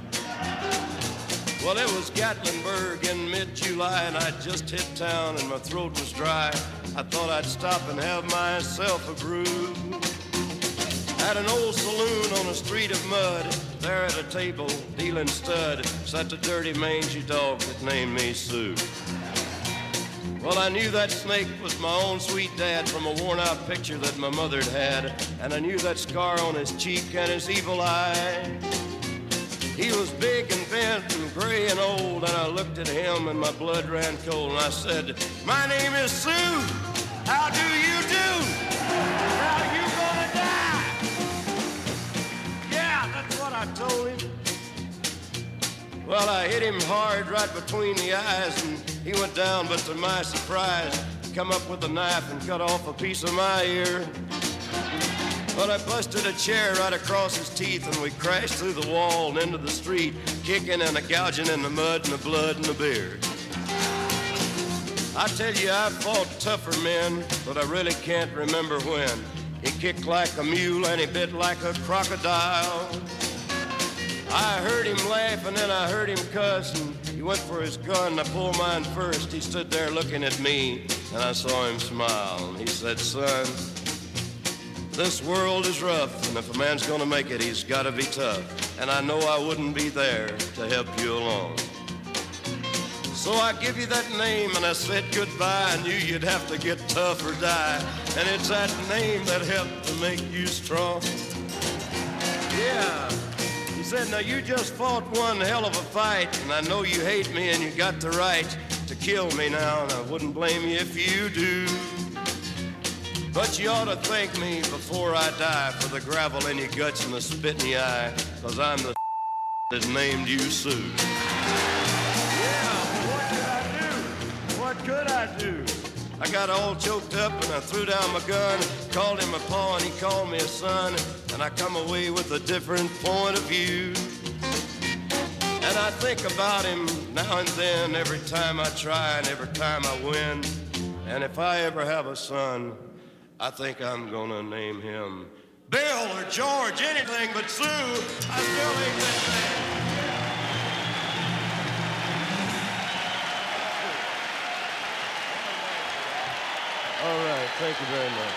Well, it was Gatlinburg in mid-July and I'd just hit town and my throat was dry. I thought I'd stop and have myself a brew. At an old saloon on a street of mud, there at a table, dealing stud, sat the dirty mangy dog that named me Sue. Well, I knew that snake was my own sweet dad from a worn out picture that my mother'd had, and I knew that scar on his cheek and his evil eye. He was big and bent and gray and old, and I looked at him and my blood ran cold, and I said, My name is Sue. How do you do? How you gonna die? Yeah, that's what I told him. Well, I hit him hard right between the eyes, and he went down, but to my surprise, come up with a knife and cut off a piece of my ear. But I busted a chair right across his teeth, and we crashed through the wall and into the street, kicking and a gouging in the mud and the blood and the beard. I tell you, I've fought tougher men, but I really can't remember when. He kicked like a mule and he bit like a crocodile. I heard him laugh and then I heard him cuss and he went for his gun. I pulled mine first. He stood there looking at me and I saw him smile. He said, son, this world is rough and if a man's gonna make it, he's gotta be tough. And I know I wouldn't be there to help you along. So I give you that name and I said goodbye. I knew you'd have to get tough or die. And it's that name that helped to make you strong. Yeah. He said, now you just fought one hell of a fight. And I know you hate me and you got the right to kill me now. And I wouldn't blame you if you do. But you ought to thank me before I die for the gravel in your guts and the spit in your eye. Cause I'm the *laughs* that named you Sue. Yeah, what could I do? What could I do? I got all choked up and I threw down my gun, called him a paw and he called me a son, and I come away with a different point of view. And I think about him now and then, every time I try and every time I win. And if I ever have a son, I think I'm gonna name him Bill or George, anything but Sue. I still ain't that man. All right, thank you very much.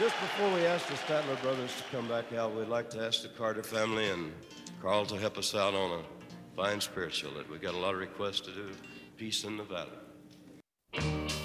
Just before we ask the Statler brothers to come back out, we'd like to ask the Carter family and Carl to help us out on a fine spiritual that we've got a lot of requests to do. Peace in the Valley.